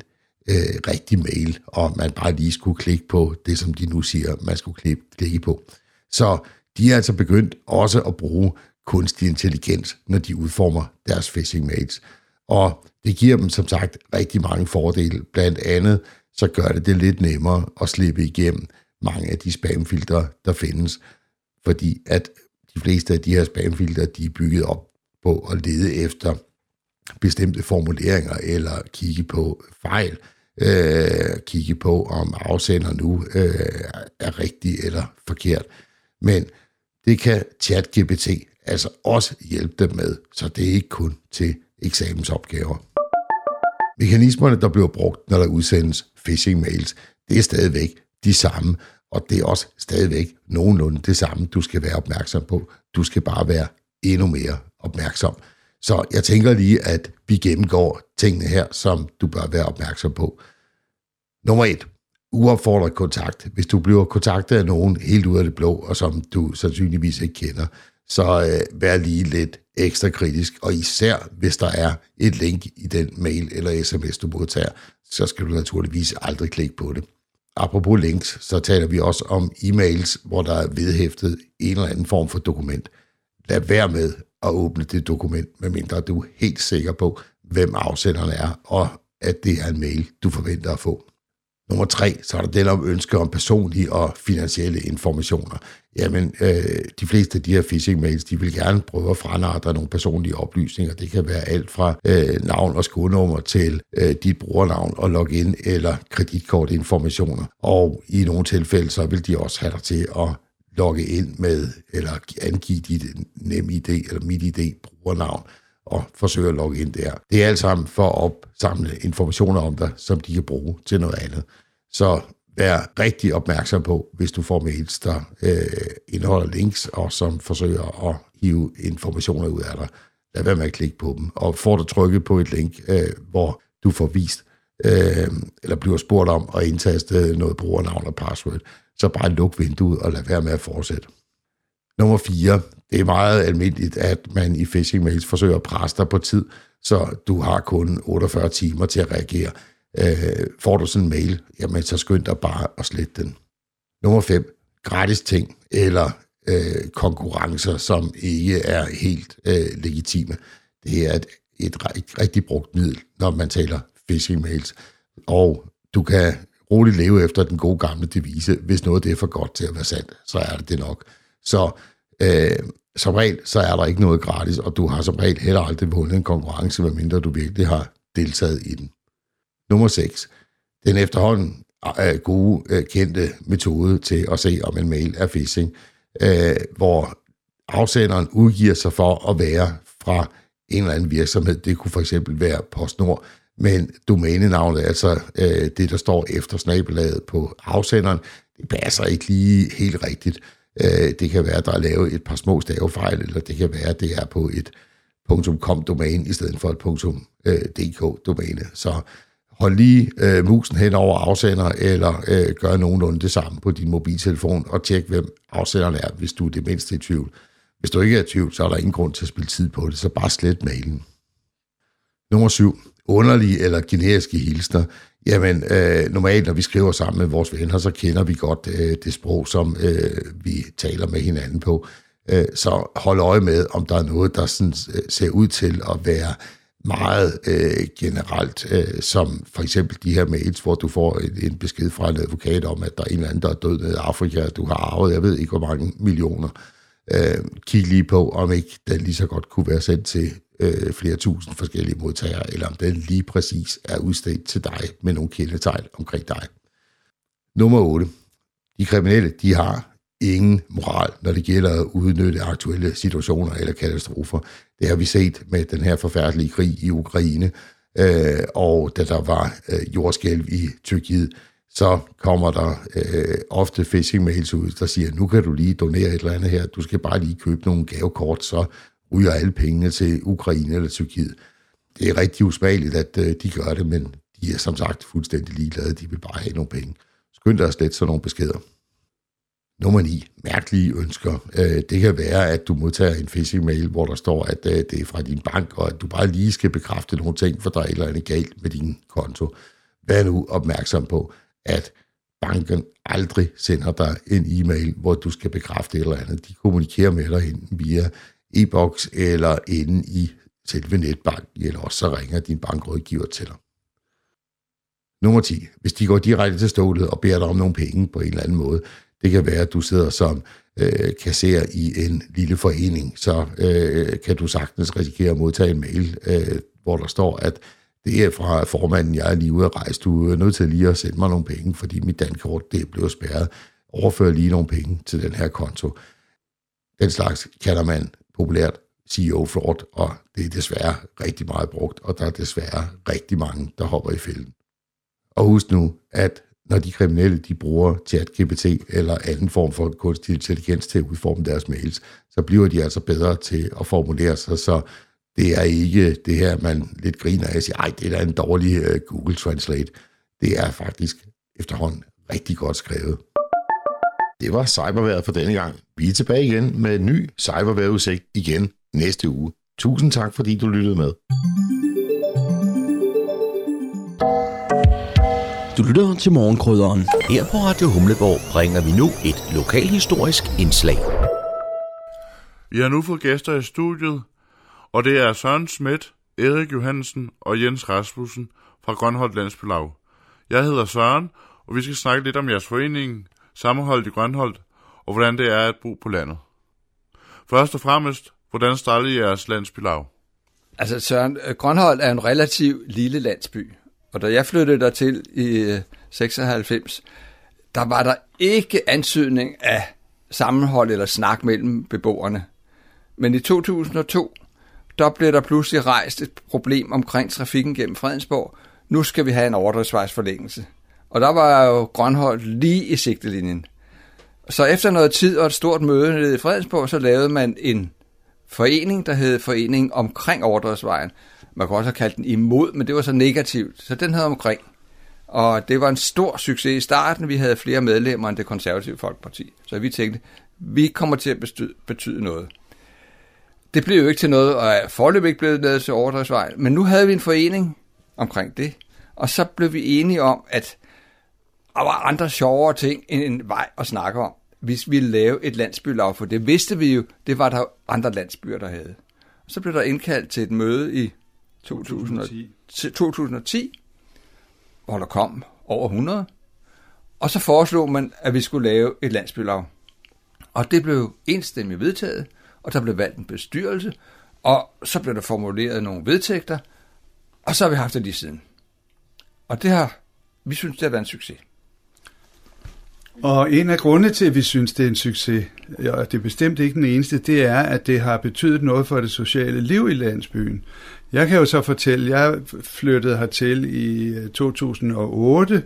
Speaker 10: øh, rigtig mail, og man bare lige skulle klikke på det, som de nu siger, man skulle klikke, klikke på. Så de er altså begyndt også at bruge kunstig intelligens, når de udformer deres phishing mails. Og det giver dem som sagt rigtig mange fordele. Blandt andet så gør det det lidt nemmere at slippe igennem mange af de spamfiltre, der findes. Fordi at de fleste af de her spamfiltre, de er bygget op på at lede efter bestemte formuleringer eller kigge på fejl. Øh, kigge på, om afsender nu øh, er rigtig eller forkert. Men det kan ChatGPT altså også hjælpe dem med, så det er ikke kun til eksamensopgaver. Mekanismerne, der bliver brugt, når der udsendes phishing-mails, det er stadigvæk de samme, og det er også stadigvæk nogenlunde det samme, du skal være opmærksom på. Du skal bare være endnu mere opmærksom. Så jeg tænker lige, at vi gennemgår tingene her, som du bør være opmærksom på. Nummer et uopfordret kontakt. Hvis du bliver kontaktet af nogen helt ud af det blå, og som du sandsynligvis ikke kender, så øh, vær lige lidt ekstra kritisk, og især hvis der er et link i den mail eller sms, du modtager, så skal du naturligvis aldrig klikke på det. Apropos links, så taler vi også om e-mails, hvor der er vedhæftet en eller anden form for dokument. Lad være med at åbne det dokument, medmindre du er helt sikker på, hvem afsenderen er, og at det er en mail, du forventer at få. Nummer tre, så er der den om ønske om personlige og finansielle informationer. Jamen, øh, de fleste af de her phishing-mails, de vil gerne prøve at franartre nogle personlige oplysninger. Det kan være alt fra øh, navn og skodnummer til øh, dit brugernavn og login eller kreditkortinformationer. Og i nogle tilfælde, så vil de også have dig til at logge ind med, eller angive dit NemID eller MitID brugernavn og forsøge at logge ind der. Det er alt sammen for at opsamle informationer om dig, som de kan bruge til noget andet. Så vær rigtig opmærksom på, hvis du får mails, der øh, indeholder links, og som forsøger at hive informationer ud af dig. Lad være med at klikke på dem. Og får du trykket på et link, øh, hvor du får vist, øh, eller bliver spurgt om at indtaste noget brugernavn og password, så bare luk vinduet og lad være med at fortsætte. Nummer 4. Det er meget almindeligt, at man i phishing mails forsøger at presse dig på tid, så du har kun 48 timer til at reagere. Øh, får du sådan en mail, jamen så skynd dig bare at slette den. Nummer 5. Gratis ting eller øh, konkurrencer, som ikke er helt øh, legitime. Det er et, et, et rigtig brugt middel, når man taler phishing mails. Og du kan roligt leve efter den gode gamle devise. Hvis noget det er for godt til at være sandt, så er det det nok. Så øh, som regel, så er der ikke noget gratis, og du har som regel heller aldrig vundet en konkurrence, medmindre du virkelig har deltaget i den. Nummer 6. Den efterhånden øh, gode, øh, kendte metode til at se, om en mail er phishing, øh, hvor afsenderen udgiver sig for at være fra en eller anden virksomhed. Det kunne for eksempel være PostNord, men domænenavnet, altså øh, det, der står efter snabelaget på afsenderen, det passer ikke lige helt rigtigt. Øh, det kan være, at der er lavet et par små stavefejl, eller det kan være, at det er på et .com-domæne i stedet for et øh, .dk-domæne. Så hold lige øh, musen hen over afsender, eller øh, gør nogenlunde det samme på din mobiltelefon, og tjek, hvem afsenderen er, hvis du er det mindste i tvivl. Hvis du ikke er i tvivl, så er der ingen grund til at spille tid på det, så bare slet mailen. Nummer 7. Underlige eller generiske hilsner. Jamen, øh, normalt, når vi skriver sammen med vores venner, så kender vi godt øh, det sprog, som øh, vi taler med hinanden på. Øh, så hold øje med, om der er noget, der sådan, øh, ser ud til at være meget øh, generelt, øh, som for eksempel de her mails, hvor du får en, en besked fra en advokat om, at der er en eller anden, der er død nede i Afrika, du har arvet, jeg ved ikke, hvor mange millioner. Øh, kig lige på, om ikke den lige så godt kunne være sendt til øh, flere tusind forskellige modtagere, eller om den lige præcis er udstedt til dig med nogle kendetegn omkring dig. Nummer 8. De kriminelle, de har ingen moral, når det gælder at udnytte aktuelle situationer eller katastrofer. Det har vi set med den her forfærdelige krig i Ukraine, øh, og da der var øh, jordskælv i Tyrkiet, så kommer der øh, ofte phishing mails ud, der siger, nu kan du lige donere et eller andet her, du skal bare lige købe nogle gavekort, så ryger alle pengene til Ukraine eller Tyrkiet. Det er rigtig usmageligt, at øh, de gør det, men de er som sagt fuldstændig ligeglade. De vil bare have nogle penge. Skynd dig slet sådan nogle beskeder. Nummer 9. Mærkelige ønsker. Øh, det kan være, at du modtager en phishing-mail, hvor der står, at øh, det er fra din bank, og at du bare lige skal bekræfte nogle ting, for der er et eller andet galt med din konto. Vær nu opmærksom på, at banken aldrig sender dig en e-mail, hvor du skal bekræfte et eller andet. De kommunikerer med dig via e-boks eller inde i selve netbanken, eller også så ringer din bankrådgiver til dig. Nummer 10. Hvis de går direkte til stålet og beder dig om nogle penge på en eller anden måde, det kan være, at du sidder som øh, kasserer i en lille forening, så øh, kan du sagtens risikere at modtage en mail, øh, hvor der står, at det er fra formanden, jeg er lige ude at rejse. Du er nødt til lige at sende mig nogle penge, fordi mit dankort det er blevet spærret. Overfør lige nogle penge til den her konto. Den slags kalder man populært CEO fraud, og det er desværre rigtig meget brugt, og der er desværre rigtig mange, der hopper i fælden. Og husk nu, at når de kriminelle de bruger ChatGPT eller anden form for kunstig intelligens til at udforme deres mails, så bliver de altså bedre til at formulere sig, så det er ikke det her, man lidt griner af og siger, ej, det er da en dårlig øh, Google Translate. Det er faktisk efterhånden rigtig godt skrevet. Det var cyberværet for denne gang. Vi er tilbage igen med en ny cyberværetudsigt igen næste uge. Tusind tak, fordi du lyttede med.
Speaker 5: Du lytter til morgenkrydderen. Her på Radio Humleborg bringer vi nu et lokalhistorisk indslag.
Speaker 1: Vi har nu fået gæster i studiet, og det er Søren Schmidt, Erik Johansen og Jens Rasmussen fra Grønholdt Landsbylag. Jeg hedder Søren, og vi skal snakke lidt om jeres forening, sammenholdet i Grønholdt, og hvordan det er at bo på landet. Først og fremmest, hvordan startede jeres landsbylag?
Speaker 12: Altså Søren, øh, Grønholdt er en relativt lille landsby, og da jeg flyttede dertil i øh, 96, der var der ikke ansøgning af sammenhold eller snak mellem beboerne. Men i 2002, der blev der pludselig rejst et problem omkring trafikken gennem Fredensborg. Nu skal vi have en overdrivsvejsforlængelse. Og der var jo Grønholdt lige i sigtelinjen. Så efter noget tid og et stort møde nede i Fredensborg, så lavede man en forening, der hed Foreningen omkring Overdrevsvejen. Man kunne også have kaldt den imod, men det var så negativt. Så den hed omkring. Og det var en stor succes i starten. Vi havde flere medlemmer end det konservative Folkeparti. Så vi tænkte, vi kommer til at betyde, betyde noget. Det blev jo ikke til noget, og er forløb ikke blevet lavet til Overdrevsvej. Men nu havde vi en forening omkring det. Og så blev vi enige om, at der var andre sjovere ting end en vej at snakke om, hvis vi ville lave et landsbylag, for det vidste vi jo, det var der andre landsbyer, der havde. Og så blev der indkaldt til et møde i 2010, 2010 hvor der kom over 100, og så foreslog man, at vi skulle lave et landsbylag. Og det blev enstemmigt vedtaget, og der blev valgt en bestyrelse, og så blev der formuleret nogle vedtægter, og så har vi haft det lige siden. Og det har, vi synes, det har været en succes.
Speaker 13: Og en af grundene til, at vi synes, det er en succes, og det er bestemt ikke den eneste, det er, at det har betydet noget for det sociale liv i landsbyen. Jeg kan jo så fortælle, jeg flyttede hertil i øh, 2008,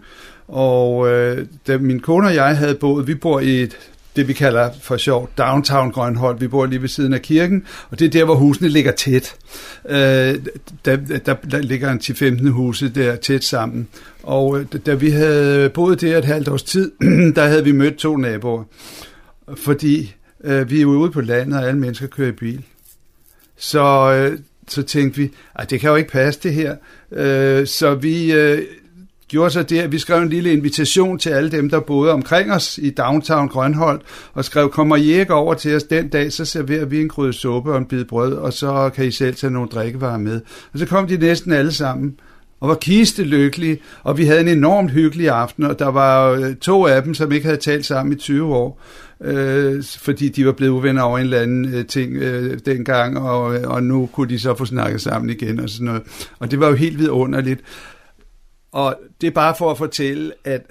Speaker 13: og øh, da min kone og jeg havde boet, vi bor i et det vi kalder for sjov downtown Grønholdt. Vi bor lige ved siden af kirken, og det er der, hvor husene ligger tæt. Øh, der, der, der ligger en 10-15 huse der tæt sammen. Og øh, da vi havde boet der et halvt års tid, der havde vi mødt to naboer. Fordi øh, vi er ude på landet, og alle mennesker kører i bil. Så, øh, så tænkte vi, at det kan jo ikke passe det her. Øh, så vi øh, gjorde så det, at vi skrev en lille invitation til alle dem, der boede omkring os i downtown Grønholdt, og skrev, kommer I ikke over til os den dag, så serverer vi en krydde suppe og en bid brød, og så kan I selv tage nogle drikkevarer med. Og så kom de næsten alle sammen og var kiste lykkelige, og vi havde en enormt hyggelig aften, og der var øh, to af dem, som ikke havde talt sammen i 20 år, øh, fordi de var blevet uvenner over en eller anden øh, ting øh, dengang, og, øh, og nu kunne de så få snakket sammen igen og sådan noget. Og det var jo helt vidunderligt. Og det er bare for at fortælle, at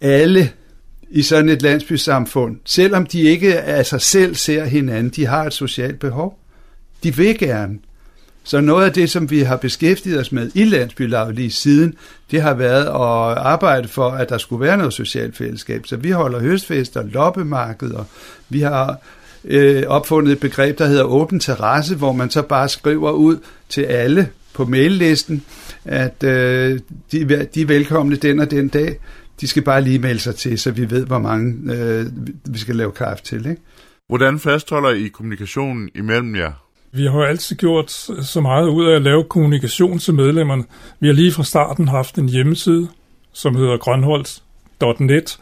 Speaker 13: alle i sådan et landsbysamfund, selvom de ikke af sig selv ser hinanden, de har et socialt behov. De vil gerne. Så noget af det, som vi har beskæftiget os med i landsbylaget lige siden, det har været at arbejde for, at der skulle være noget socialt fællesskab. Så vi holder høstfester, loppemarkeder, vi har øh, opfundet et begreb, der hedder åben terrasse, hvor man så bare skriver ud til alle på maillisten, at øh, de, de er velkomne den og den dag. De skal bare lige melde sig til, så vi ved, hvor mange øh, vi skal lave kaffe til. Ikke?
Speaker 1: Hvordan fastholder I kommunikationen imellem jer?
Speaker 14: Vi har jo altid gjort så meget ud af at lave kommunikation til medlemmerne. Vi har lige fra starten haft en hjemmeside, som hedder grønholdt.net,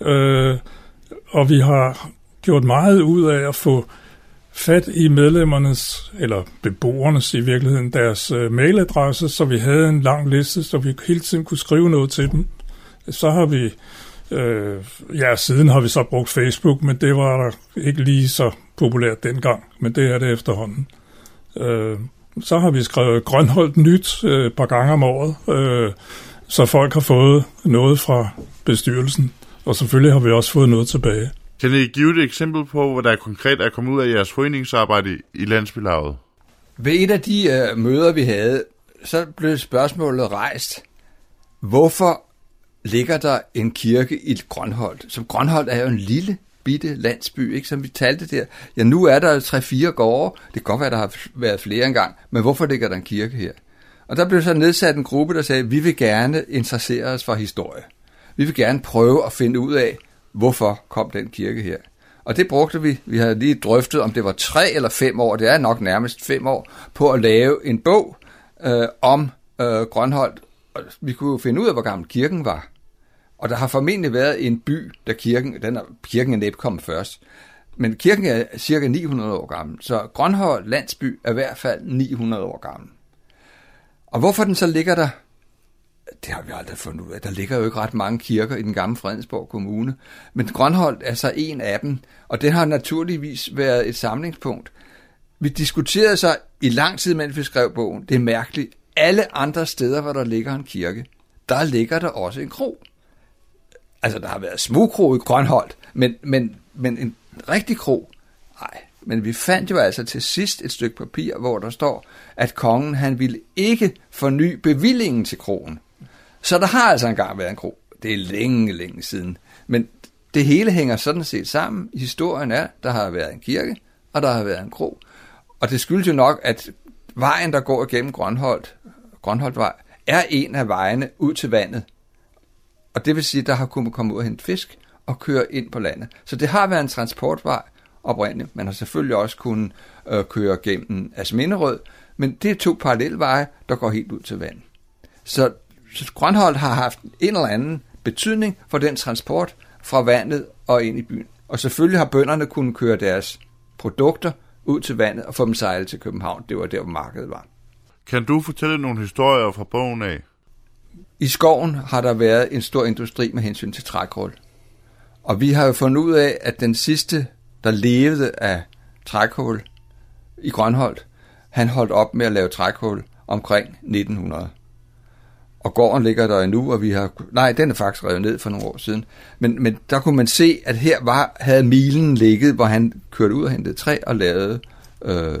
Speaker 14: øh, og vi har gjort meget ud af at få fat i medlemmernes, eller beboernes i virkeligheden, deres øh, mailadresse, så vi havde en lang liste, så vi hele tiden kunne skrive noget til dem. Så har vi, øh, ja, siden har vi så brugt Facebook, men det var ikke lige så populært dengang, men det er det efterhånden. Øh, så har vi skrevet Grønholdt Nyt øh, et par gange om året, øh, så folk har fået noget fra bestyrelsen, og selvfølgelig har vi også fået noget tilbage.
Speaker 1: Kan I give et eksempel på, hvad der konkret er kommet ud af jeres foreningsarbejde i landsbylaget?
Speaker 12: Ved et af de øh, møder, vi havde, så blev spørgsmålet rejst, hvorfor ligger der en kirke i Grønholdt? Som Grønholdt er jo en lille bitte landsby, ikke, som vi talte der. Ja, nu er der tre-fire gårde. Det kan godt være, der har været flere engang, men hvorfor ligger der en kirke her? Og der blev så nedsat en gruppe, der sagde, vi vil gerne interessere os for historie. Vi vil gerne prøve at finde ud af, hvorfor kom den kirke her. Og det brugte vi. Vi havde lige drøftet, om det var tre eller fem år, det er nok nærmest fem år, på at lave en bog øh, om øh, Grønholdt. Og vi kunne jo finde ud af, hvor gammel kirken var. Og der har formentlig været en by, der kirken, den er, kirken er næppe kommet først. Men kirken er cirka 900 år gammel, så Grønholdt landsby er i hvert fald 900 år gammel. Og hvorfor den så ligger der, det har vi aldrig fundet ud af. Der ligger jo ikke ret mange kirker i den gamle Fredensborg Kommune. Men Grønholdt er så en af dem, og det har naturligvis været et samlingspunkt. Vi diskuterede så i lang tid, mens vi skrev bogen. Det er mærkeligt. Alle andre steder, hvor der ligger en kirke, der ligger der også en kro. Altså, der har været smugkro i Grønholdt, men, men, men en rigtig kro, nej. Men vi fandt jo altså til sidst et stykke papir, hvor der står, at kongen han ville ikke forny bevillingen til kronen. Så der har altså engang været en kro. Det er længe, længe siden. Men det hele hænger sådan set sammen. Historien er, der har været en kirke, og der har været en kro. Og det skyldes jo nok, at vejen, der går igennem Grønholdt, Grønholdtvej, er en af vejene ud til vandet. Og det vil sige, at der har kunnet komme ud og hente fisk og køre ind på landet. Så det har været en transportvej oprindeligt. Man har selvfølgelig også kunnet øh, køre gennem Asminderød, men det er to parallelveje, der går helt ud til vandet. Så, så Grønholdt har haft en eller anden betydning for den transport fra vandet og ind i byen. Og selvfølgelig har bønderne kunnet køre deres produkter ud til vandet og få dem sejlet til København. Det var der, hvor markedet var.
Speaker 1: Kan du fortælle nogle historier fra bogen af?
Speaker 12: I skoven har der været en stor industri med hensyn til trækul. Og vi har jo fundet ud af, at den sidste, der levede af trækul i Grønholdt, han holdt op med at lave trækul omkring 1900. Og gården ligger der endnu, og vi har... Nej, den er faktisk revet ned for nogle år siden. Men, men der kunne man se, at her var, havde milen ligget, hvor han kørte ud og hentede træ og lavede øh,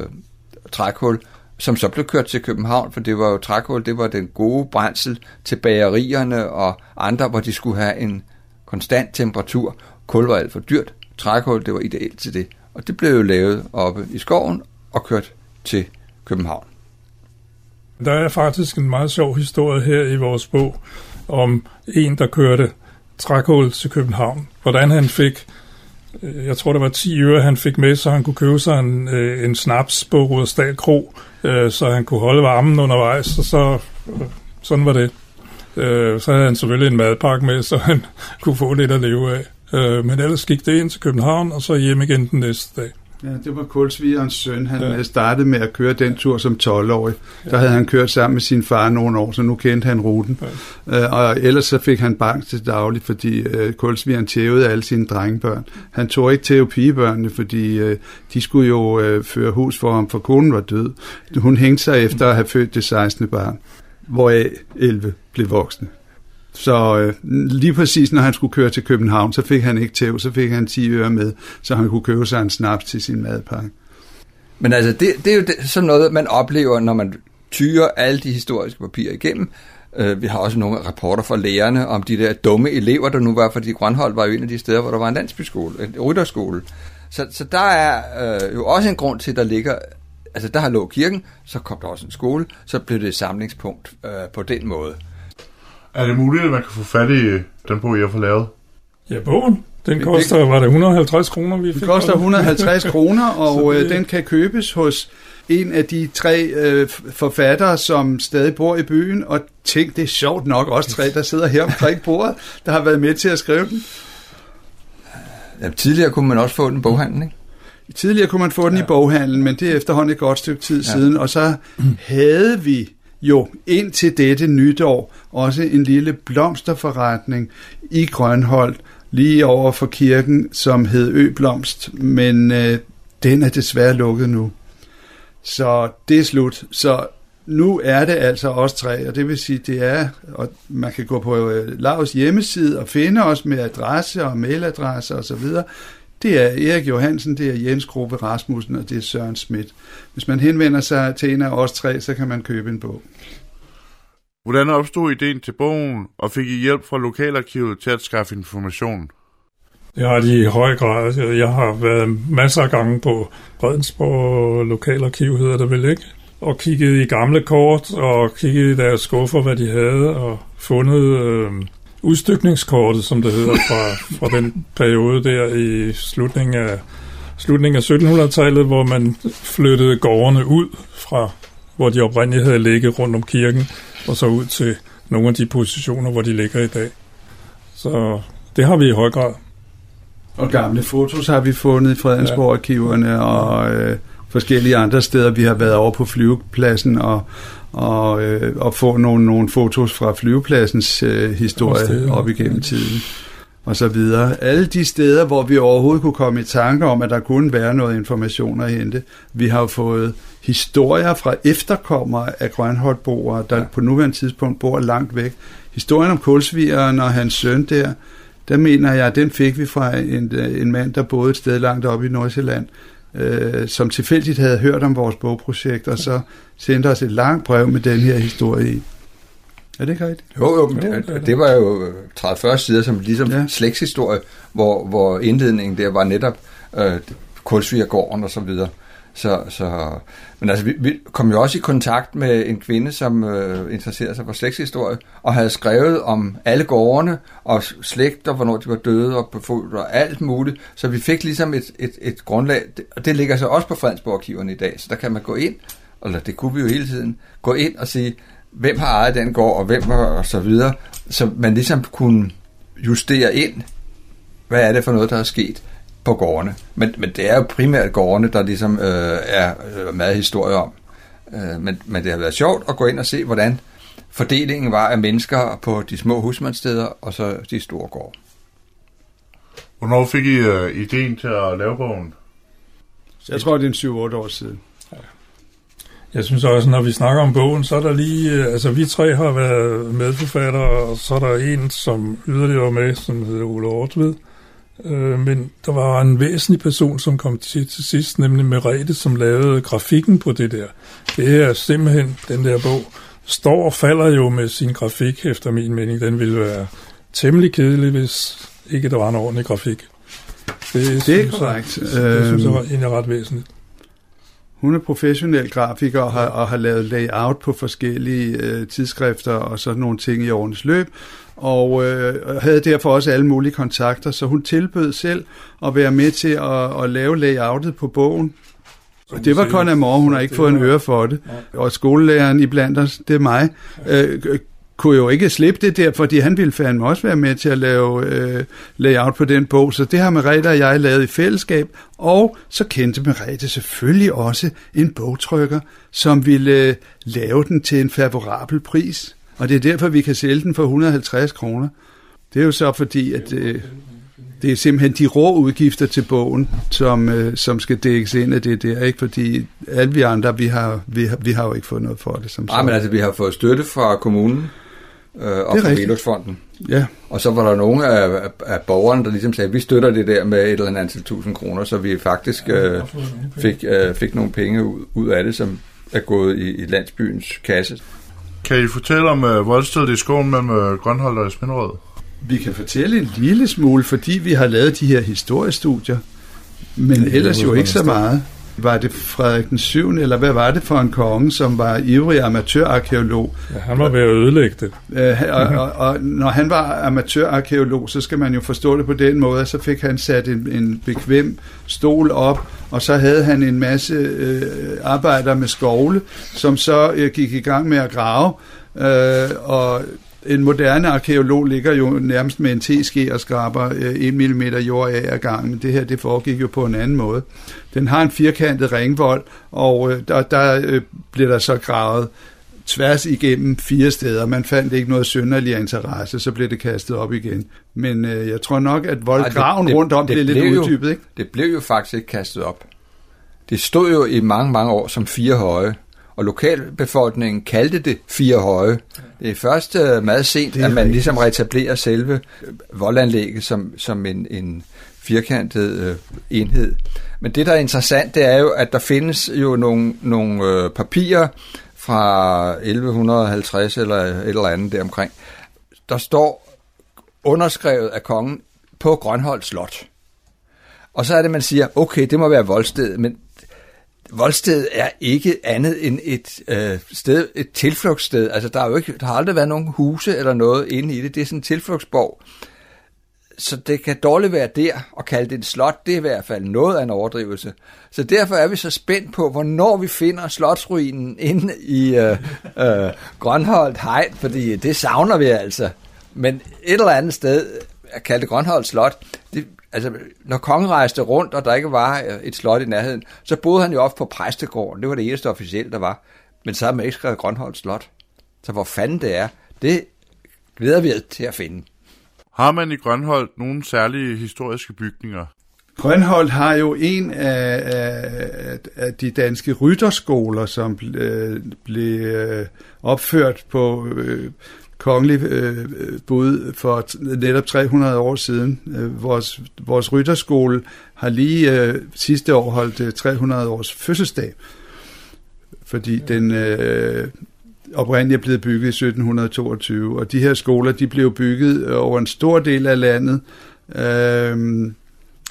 Speaker 12: trækul, som så blev kørt til København, for det var jo trækul, det var den gode brændsel til bagerierne og andre, hvor de skulle have en konstant temperatur. Kul var alt for dyrt. Trækul, det var ideelt til det. Og det blev jo lavet oppe i skoven og kørt til København.
Speaker 14: Der er faktisk en meget sjov historie her i vores bog om en, der kørte trækul til København. Hvordan han fik, øh, jeg tror det var 10 øre, han fik med, så han kunne købe sig en, øh, en snaps på Rudersdal Kro, øh, så han kunne holde varmen undervejs, og så, sådan var det. Så havde han selvfølgelig en madpakke med, så han kunne få lidt at leve af. Men ellers gik det ind til København, og så hjem igen den næste dag.
Speaker 13: Ja, det var Kulsvigerens søn. Han ja. startede med at køre den tur som 12-årig. Ja. Der havde han kørt sammen med sin far nogle år, så nu kendte han ruten. Ja. Uh, og ellers så fik han bank til dagligt, fordi uh, Kulsvigeren tævede alle sine drengebørn. Han tog ikke tæve pigebørnene, fordi uh, de skulle jo uh, føre hus for ham, for konen var død. Hun hængte sig efter at have født det 16. barn, hvoraf 11 blev voksne. Så øh, lige præcis når han skulle køre til København, så fik han ikke tæv, så fik han 10 øre med, så han kunne købe sig en snaps til sin madpakke.
Speaker 12: Men altså, det, det er jo det, sådan noget, man oplever, når man tyrer alle de historiske papirer igennem. Øh, vi har også nogle rapporter fra lærerne om de der dumme elever, der nu var, fordi Grønhold var jo en af de steder, hvor der var en landsbyskole, en rytterskole. Så, så der er øh, jo også en grund til, at der ligger, altså der har lå kirken, så kom der også en skole, så blev det et samlingspunkt øh, på den måde.
Speaker 1: Er det muligt, at man kan få fat i den bog, jeg har lavet?
Speaker 14: Ja, bogen. Den koster, var det 150 kroner, vi
Speaker 13: fik? Den koster 150 kroner, og det... Øh, den kan købes hos en af de tre øh, forfattere, som stadig bor i byen, og tænk, det er sjovt nok også tre, der sidder her omkring bordet, der har været med til at skrive den.
Speaker 12: Ja, tidligere kunne man også få den i boghandlen, ikke?
Speaker 13: Tidligere kunne man få den ja. i boghandlen, men det er efterhånden et godt stykke tid ja. siden, og så havde vi jo indtil dette nytår også en lille blomsterforretning i Grønholdt, lige over for kirken, som hed Øblomst, men øh, den er desværre lukket nu. Så det er slut. Så nu er det altså os tre, og det vil sige, det er, og man kan gå på øh, Lavs hjemmeside og finde os med adresse og mailadresse osv. Det er Erik Johansen, det er Jens Grove Rasmussen, og det er Søren Schmidt. Hvis man henvender sig til en af os tre, så kan man købe en bog.
Speaker 1: Hvordan opstod ideen til bogen, og fik I hjælp fra lokalarkivet til at skaffe information?
Speaker 14: Det har de i høj grad. Jeg har været masser af gange på Fredensborg Lokalarkiv, hedder det vel ikke? Og kigget i gamle kort, og kigget i deres skuffer, hvad de havde, og fundet øh, udstykningskortet, som det hedder, fra, fra den periode der i slutningen af, slutningen af 1700-tallet, hvor man flyttede gårdene ud fra, hvor de oprindeligt havde ligget rundt om kirken, og så ud til nogle af de positioner, hvor de ligger i dag. Så det har vi i høj grad.
Speaker 13: Og gamle fotos har vi fundet i Fredensborg-arkiverne og øh, forskellige andre steder. Vi har været over på flyvepladsen og, og, øh, og få nogle, nogle fotos fra flyvepladsens øh, historie op igennem tiden og så videre. Alle de steder, hvor vi overhovedet kunne komme i tanke om, at der kunne være noget information at hente. Vi har jo fået historier fra efterkommere af Grønholdboere, der ja. på nuværende tidspunkt bor langt væk. Historien om kulsvigeren og hans søn der, der mener jeg, at den fik vi fra en, en mand, der boede et sted langt oppe i Nordsjælland, øh, som tilfældigt havde hørt om vores bogprojekt, og så sendte os et langt brev med den her historie i. Er det ikke rigtigt?
Speaker 12: Jo, jo, men det, det var jo 30-40 sider som ligesom ja. slægtshistorie, hvor, hvor indledningen der var netop øh, kulsvigergården og så videre. Så, så, men altså, vi, vi kom jo også i kontakt med en kvinde, som øh, interesserede sig for slægtshistorie, og havde skrevet om alle gårdene, og slægter, hvornår de var døde, og befulgt, og alt muligt. Så vi fik ligesom et, et, et grundlag, og det ligger så også på Fredensborg-arkiverne i dag, så der kan man gå ind, eller det kunne vi jo hele tiden, gå ind og sige, hvem har ejet den gård, og hvem og så videre, så man ligesom kunne justere ind, hvad er det for noget, der er sket på gårdene. Men, men det er jo primært gårdene, der ligesom øh, er øh, meget historie om. Øh, men, men det har været sjovt at gå ind og se, hvordan fordelingen var af mennesker på de små husmandssteder og så de store gårde.
Speaker 1: Hvornår fik I uh, ideen til at lave bogen?
Speaker 13: Jeg tror, det er en 7-8 år siden.
Speaker 14: Jeg synes også, når vi snakker om bogen, så er der lige, øh, altså vi tre har været medforfattere, og så er der en, som yderligere var med, som hedder Ole Ortved. Øh, men der var en væsentlig person, som kom til til sidst, nemlig Merete, som lavede grafikken på det der. Det er simpelthen, den der bog, står og falder jo med sin grafik, efter min mening. Den ville være temmelig kedelig, hvis ikke der var en ordentlig grafik.
Speaker 13: Det, det er korrekt.
Speaker 14: Jeg, det synes jeg var egentlig ret væsentligt.
Speaker 13: Hun er professionel grafiker og har, og har lavet layout på forskellige øh, tidsskrifter og sådan nogle ting i årenes løb, og øh, havde derfor også alle mulige kontakter, så hun tilbød selv at være med til at, at lave layoutet på bogen. Og det var kun Amor, hun har ikke fået en øre for det. Og skolelæreren i blandt os, det er mig, øh, kunne jo ikke slippe det der, fordi han ville fandme også være med til at lave øh, layout på den bog. Så det har Merete og jeg lavet i fællesskab. Og så kendte Merete selvfølgelig også en bogtrykker, som ville øh, lave den til en favorabel pris. Og det er derfor, vi kan sælge den for 150 kroner. Det er jo så fordi, at øh, det er simpelthen de rå udgifter til bogen, som, øh, som skal dækkes ind af det der, ikke? Fordi alle vi andre, vi har, vi har, vi har jo ikke fået noget for det. Som
Speaker 12: Nej, men altså, vi har fået støtte fra kommunen øh, og fra Velosfonden.
Speaker 13: Ja.
Speaker 12: Og så var der nogle af, af, af borgerne, der ligesom sagde, vi støtter det der med et eller andet antal tusind kroner, så vi faktisk øh, fik, øh, fik nogle penge ud, ud af det, som er gået i, i landsbyens kasse.
Speaker 1: Kan I fortælle om uh, voldstedet i skoven mellem uh, Grønholdt og Spinderød?
Speaker 13: Vi kan fortælle en lille smule, fordi vi har lavet de her historiestudier, men ja, ellers jo ikke så meget. Var det Frederik den 7. eller hvad var det for en konge, som var ivrig amatørarkeolog?
Speaker 14: Ja, han var ved at ødelægge det.
Speaker 13: Uh, og, og, og når han var amatørarkeolog, så skal man jo forstå det på den måde, så fik han sat en, en bekvem stol op, og så havde han en masse øh, arbejder med skovle, som så øh, gik i gang med at grave, øh, og en moderne arkeolog ligger jo nærmest med en teske og skraber øh, 1 mm jord af ad gangen. Det her det foregik jo på en anden måde. Den har en firkantet ringvold, og øh, der, der øh, bliver der så gravet tværs igennem fire steder. Man fandt ikke noget synderlig interesse, så blev det kastet op igen. Men øh, jeg tror nok, at voldgraven rundt om det, det blev lidt uddybet. Ikke?
Speaker 12: Det blev jo faktisk ikke kastet op. Det stod jo i mange, mange år som fire høje, og lokalbefolkningen kaldte det fire høje. Det er først øh, meget sent, at man rigtigt. ligesom reetablerer selve voldanlægget som, som en, en firkantet øh, enhed. Men det, der er interessant, det er jo, at der findes jo nogle, nogle øh, papirer fra 1150 eller et eller andet deromkring. Der står underskrevet af kongen på Grønholdt Slot. Og så er det, man siger, okay, det må være voldsted, men voldsted er ikke andet end et øh, sted, et tilflugtssted. Altså, der, er jo ikke, der har aldrig været nogen huse eller noget inde i det. Det er sådan en tilflugtsborg. Så det kan dårligt være der, og kalde det en slot, det er i hvert fald noget af en overdrivelse. Så derfor er vi så spændt på, hvornår vi finder slotsruinen inde i øh, øh, Grønholdt Hegn, fordi det savner vi altså. Men et eller andet sted, at kalde det Grønholdt Slot, det, altså, når kongen rejste rundt, og der ikke var et slot i nærheden, så boede han jo ofte på præstegården. Det var det eneste officielle, der var. Men så har man ikke skrevet Grønholdt Slot. Så hvor fanden det er, det glæder vi til at finde.
Speaker 1: Har man i Grønholdt nogle særlige historiske bygninger?
Speaker 13: Grønholdt har jo en af, af, af de danske rytterskoler, som øh, blev øh, opført på øh, kongelig øh, bud for netop 300 år siden. Øh, vores, vores rytterskole har lige øh, sidste år holdt øh, 300 års fødselsdag, fordi den, øh, oprindeligt er blevet bygget i 1722, og de her skoler, de blev bygget over en stor del af landet, øh,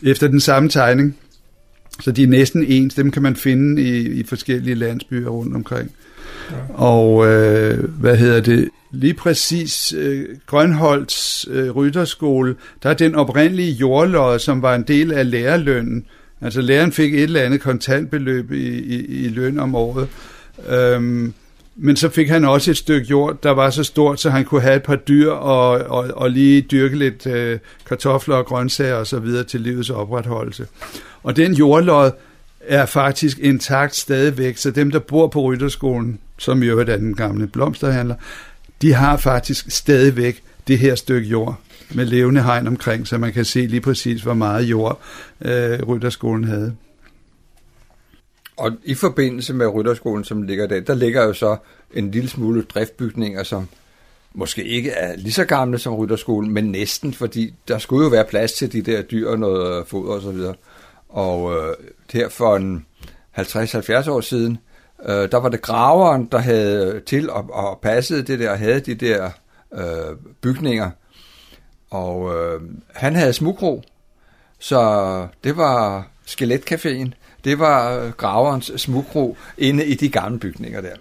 Speaker 13: efter den samme tegning. Så de er næsten ens, dem kan man finde i, i forskellige landsbyer rundt omkring. Og øh, hvad hedder det? Lige præcis øh, Grønholds øh, rytterskole, der er den oprindelige jordlod, som var en del af lærerlønnen. Altså læreren fik et eller andet kontantbeløb i, i, i løn om året. Øhm, men så fik han også et stykke jord, der var så stort, så han kunne have et par dyr og, og, og lige dyrke lidt øh, kartofler og grøntsager og så videre til livets opretholdelse. Og den jordlod er faktisk intakt stadigvæk, så dem, der bor på Rytterskolen, som jo er den gamle blomsterhandler, de har faktisk stadigvæk det her stykke jord med levende hegn omkring, så man kan se lige præcis, hvor meget jord øh, Rytterskolen havde.
Speaker 12: Og i forbindelse med Rytterskolen, som ligger der, der ligger jo så en lille smule driftbygninger, som måske ikke er lige så gamle som Rytterskolen, men næsten, fordi der skulle jo være plads til de der dyr og noget foder og så videre. Og øh, her for en 50-70 år siden, øh, der var det graveren, der havde til og, og passet det der, havde de der øh, bygninger. Og øh, han havde smugro, så det var Skeletcaféen, det var øh, graverens smugro inde i de gamle bygninger der.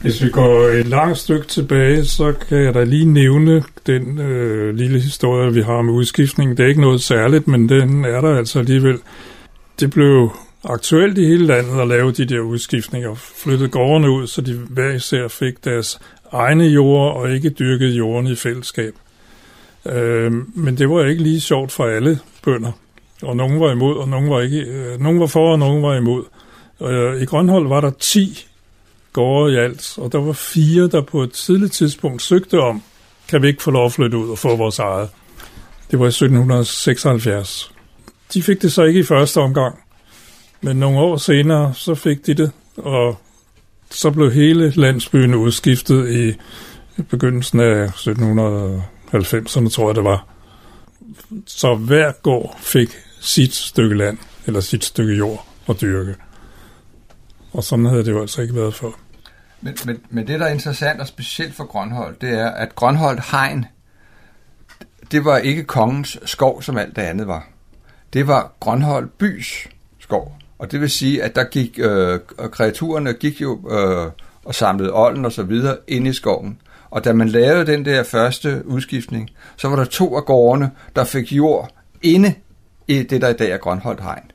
Speaker 14: Hvis vi går et langt stykke tilbage, så kan jeg da lige nævne den øh, lille historie, vi har med udskiftningen. Det er ikke noget særligt, men den er der altså alligevel. Det blev aktuelt i hele landet at lave de der udskiftninger, flyttede gårdene ud, så de hver især fik deres egne jord og ikke dyrkede jorden i fællesskab. Øh, men det var ikke lige sjovt for alle bønder, og nogen var imod, og nogen var, ikke, øh, nogen var for, og nogen var imod. Øh, I Grønhold var der 10 gårde i alt, og der var fire, der på et tidligt tidspunkt søgte om, kan vi ikke få lov at flytte ud og få vores eget. Det var i 1776. De fik det så ikke i første omgang, men nogle år senere, så fik de det, og så blev hele landsbyen udskiftet i begyndelsen af 1790'erne, tror jeg det var. Så hver gård fik sit stykke land, eller sit stykke jord at dyrke. Og sådan havde det jo altså ikke været før.
Speaker 12: Men, men, men det, der er interessant og specielt for Grønhold, det er, at Grønhold Hegn, det var ikke kongens skov, som alt det andet var. Det var Grønhold bys skov. Og det vil sige, at der gik, øh, kreaturerne gik jo øh, og samlede olden og så videre ind i skoven. Og da man lavede den der første udskiftning, så var der to af gårdene, der fik jord inde i det, der i dag er Grønholdt Hegn.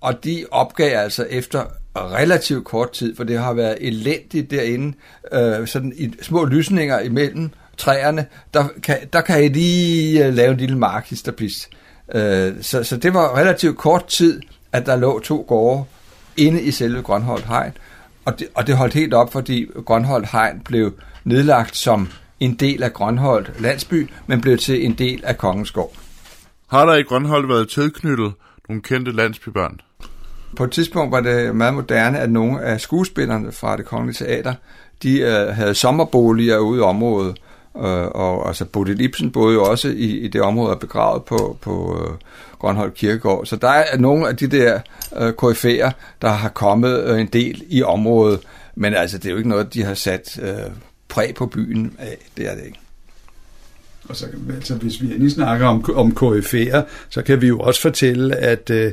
Speaker 12: Og de opgav altså efter relativt kort tid, for det har været elendigt derinde, øh, sådan i små lysninger imellem træerne, der kan, der kan I lige øh, lave en lille markisterpis. Øh, så, så det var relativt kort tid, at der lå to gårde inde i selve Grønholdt Hegn, og det, og det holdt helt op, fordi Grønholdt Hegn blev nedlagt som en del af Grønholdt landsby, men blev til en del af Kongeskov.
Speaker 1: Har der i Grønholdt været tilknyttet nogle kendte landsbybørn?
Speaker 12: På et tidspunkt var det meget moderne, at nogle af skuespillerne fra det kongelige teater, de øh, havde sommerboliger ude i området, øh, og altså Bodil Ibsen boede jo også i, i det område begravet på, på øh, Grønholdt Kirkegård. Så der er nogle af de der øh, KF'er, der har kommet øh, en del i området, men altså det er jo ikke noget, de har sat øh, præg på byen af. Det er det ikke.
Speaker 13: Og så, altså, hvis vi lige snakker om, om KF'er, så kan vi jo også fortælle, at øh,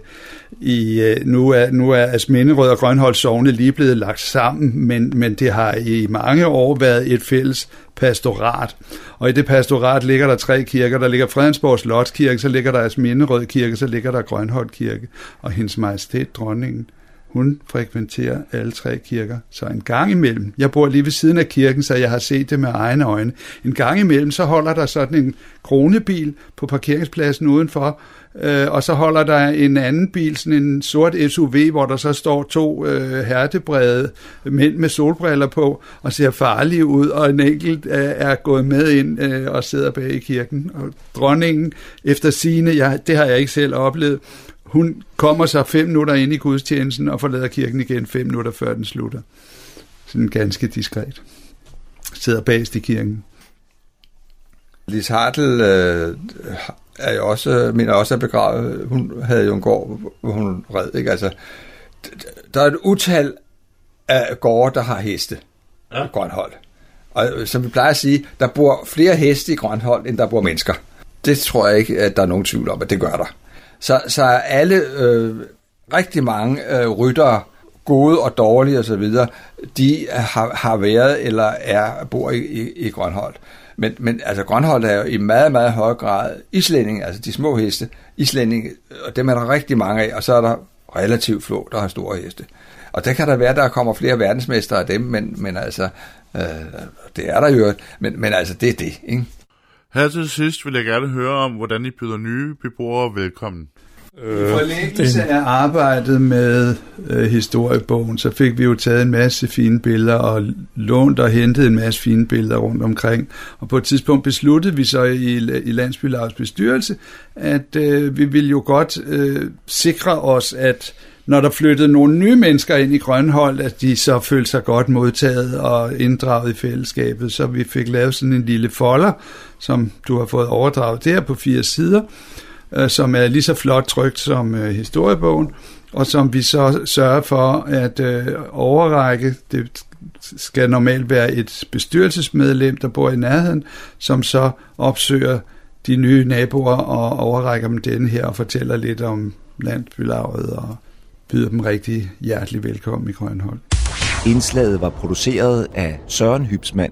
Speaker 13: i, øh, nu er, nu er Asminderød og Grønholdt Sovne lige blevet lagt sammen, men, men det har i mange år været et fælles pastorat. Og i det pastorat ligger der tre kirker. Der ligger Fredensborg Slotskirke, så ligger der Asminderød Kirke, så ligger der Grønholdt Kirke og hendes majestæt dronningen hun frekventerer alle tre kirker. Så en gang imellem, jeg bor lige ved siden af kirken, så jeg har set det med egne øjne. En gang imellem, så holder der sådan en kronebil på parkeringspladsen udenfor, øh, og så holder der en anden bil, sådan en sort SUV, hvor der så står to øh, hertebrede mænd med solbriller på, og ser farlige ud, og en enkelt øh, er gået med ind øh, og sidder bag i kirken. Og dronningen, efter sine, jeg, det har jeg ikke selv oplevet, hun kommer så fem minutter ind i gudstjenesten og forlader kirken igen fem minutter før den slutter. Sådan ganske diskret. Sidder bagst i kirken.
Speaker 12: Lis Hartl øh, er jo også, mener også er begravet. Hun havde jo en gård, hvor hun red. Ikke? Altså, der er et utal af gårde, der har heste. ja. Grønhold. Og øh, som vi plejer at sige, der bor flere heste i Grønhold, end der bor mennesker. Det tror jeg ikke, at der er nogen tvivl om, at det gør der. Så, så alle, øh, rigtig mange øh, ryttere, gode og dårlige osv., de har, har været eller er bor i, i, i Grønholdt. Men, men altså Grønholdt er jo i meget, meget høj grad islænding, altså de små heste, islænding, og dem er der rigtig mange af, og så er der relativt få, der har store heste. Og der kan der være, der kommer flere verdensmestre af dem, men, men altså, øh, det er der jo, men, men altså, det er det, ikke?
Speaker 1: Her til sidst vil jeg gerne høre om, hvordan I byder nye beboere velkommen.
Speaker 13: I forlængelse af arbejdet med øh, historiebogen, så fik vi jo taget en masse fine billeder og lånt og hentet en masse fine billeder rundt omkring. Og på et tidspunkt besluttede vi så i, i Landsbylavs bestyrelse, at øh, vi ville jo godt øh, sikre os, at når der flyttede nogle nye mennesker ind i Grønhold, at de så følte sig godt modtaget og inddraget i fællesskabet. Så vi fik lavet sådan en lille folder, som du har fået overdraget der på fire sider, øh, som er lige så flot trygt som øh, historiebogen, og som vi så sørger for at øh, overrække. Det skal normalt være et bestyrelsesmedlem, der bor i nærheden, som så opsøger de nye naboer og overrækker dem denne her og fortæller lidt om landbylaget og byder dem rigtig hjertelig velkommen i Grønhold.
Speaker 5: Indslaget var produceret af Søren Hybsmand.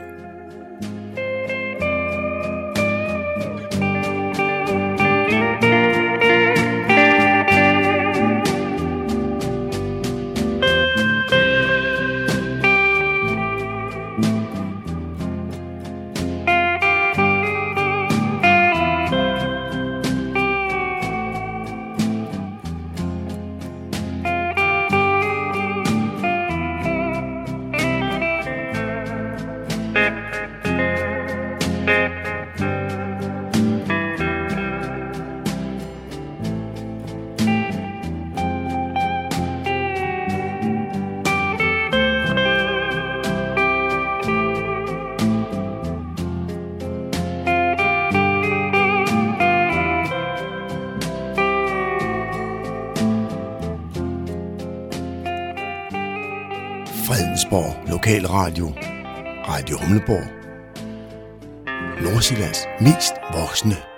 Speaker 4: Radio Nordsjællands mest voksne.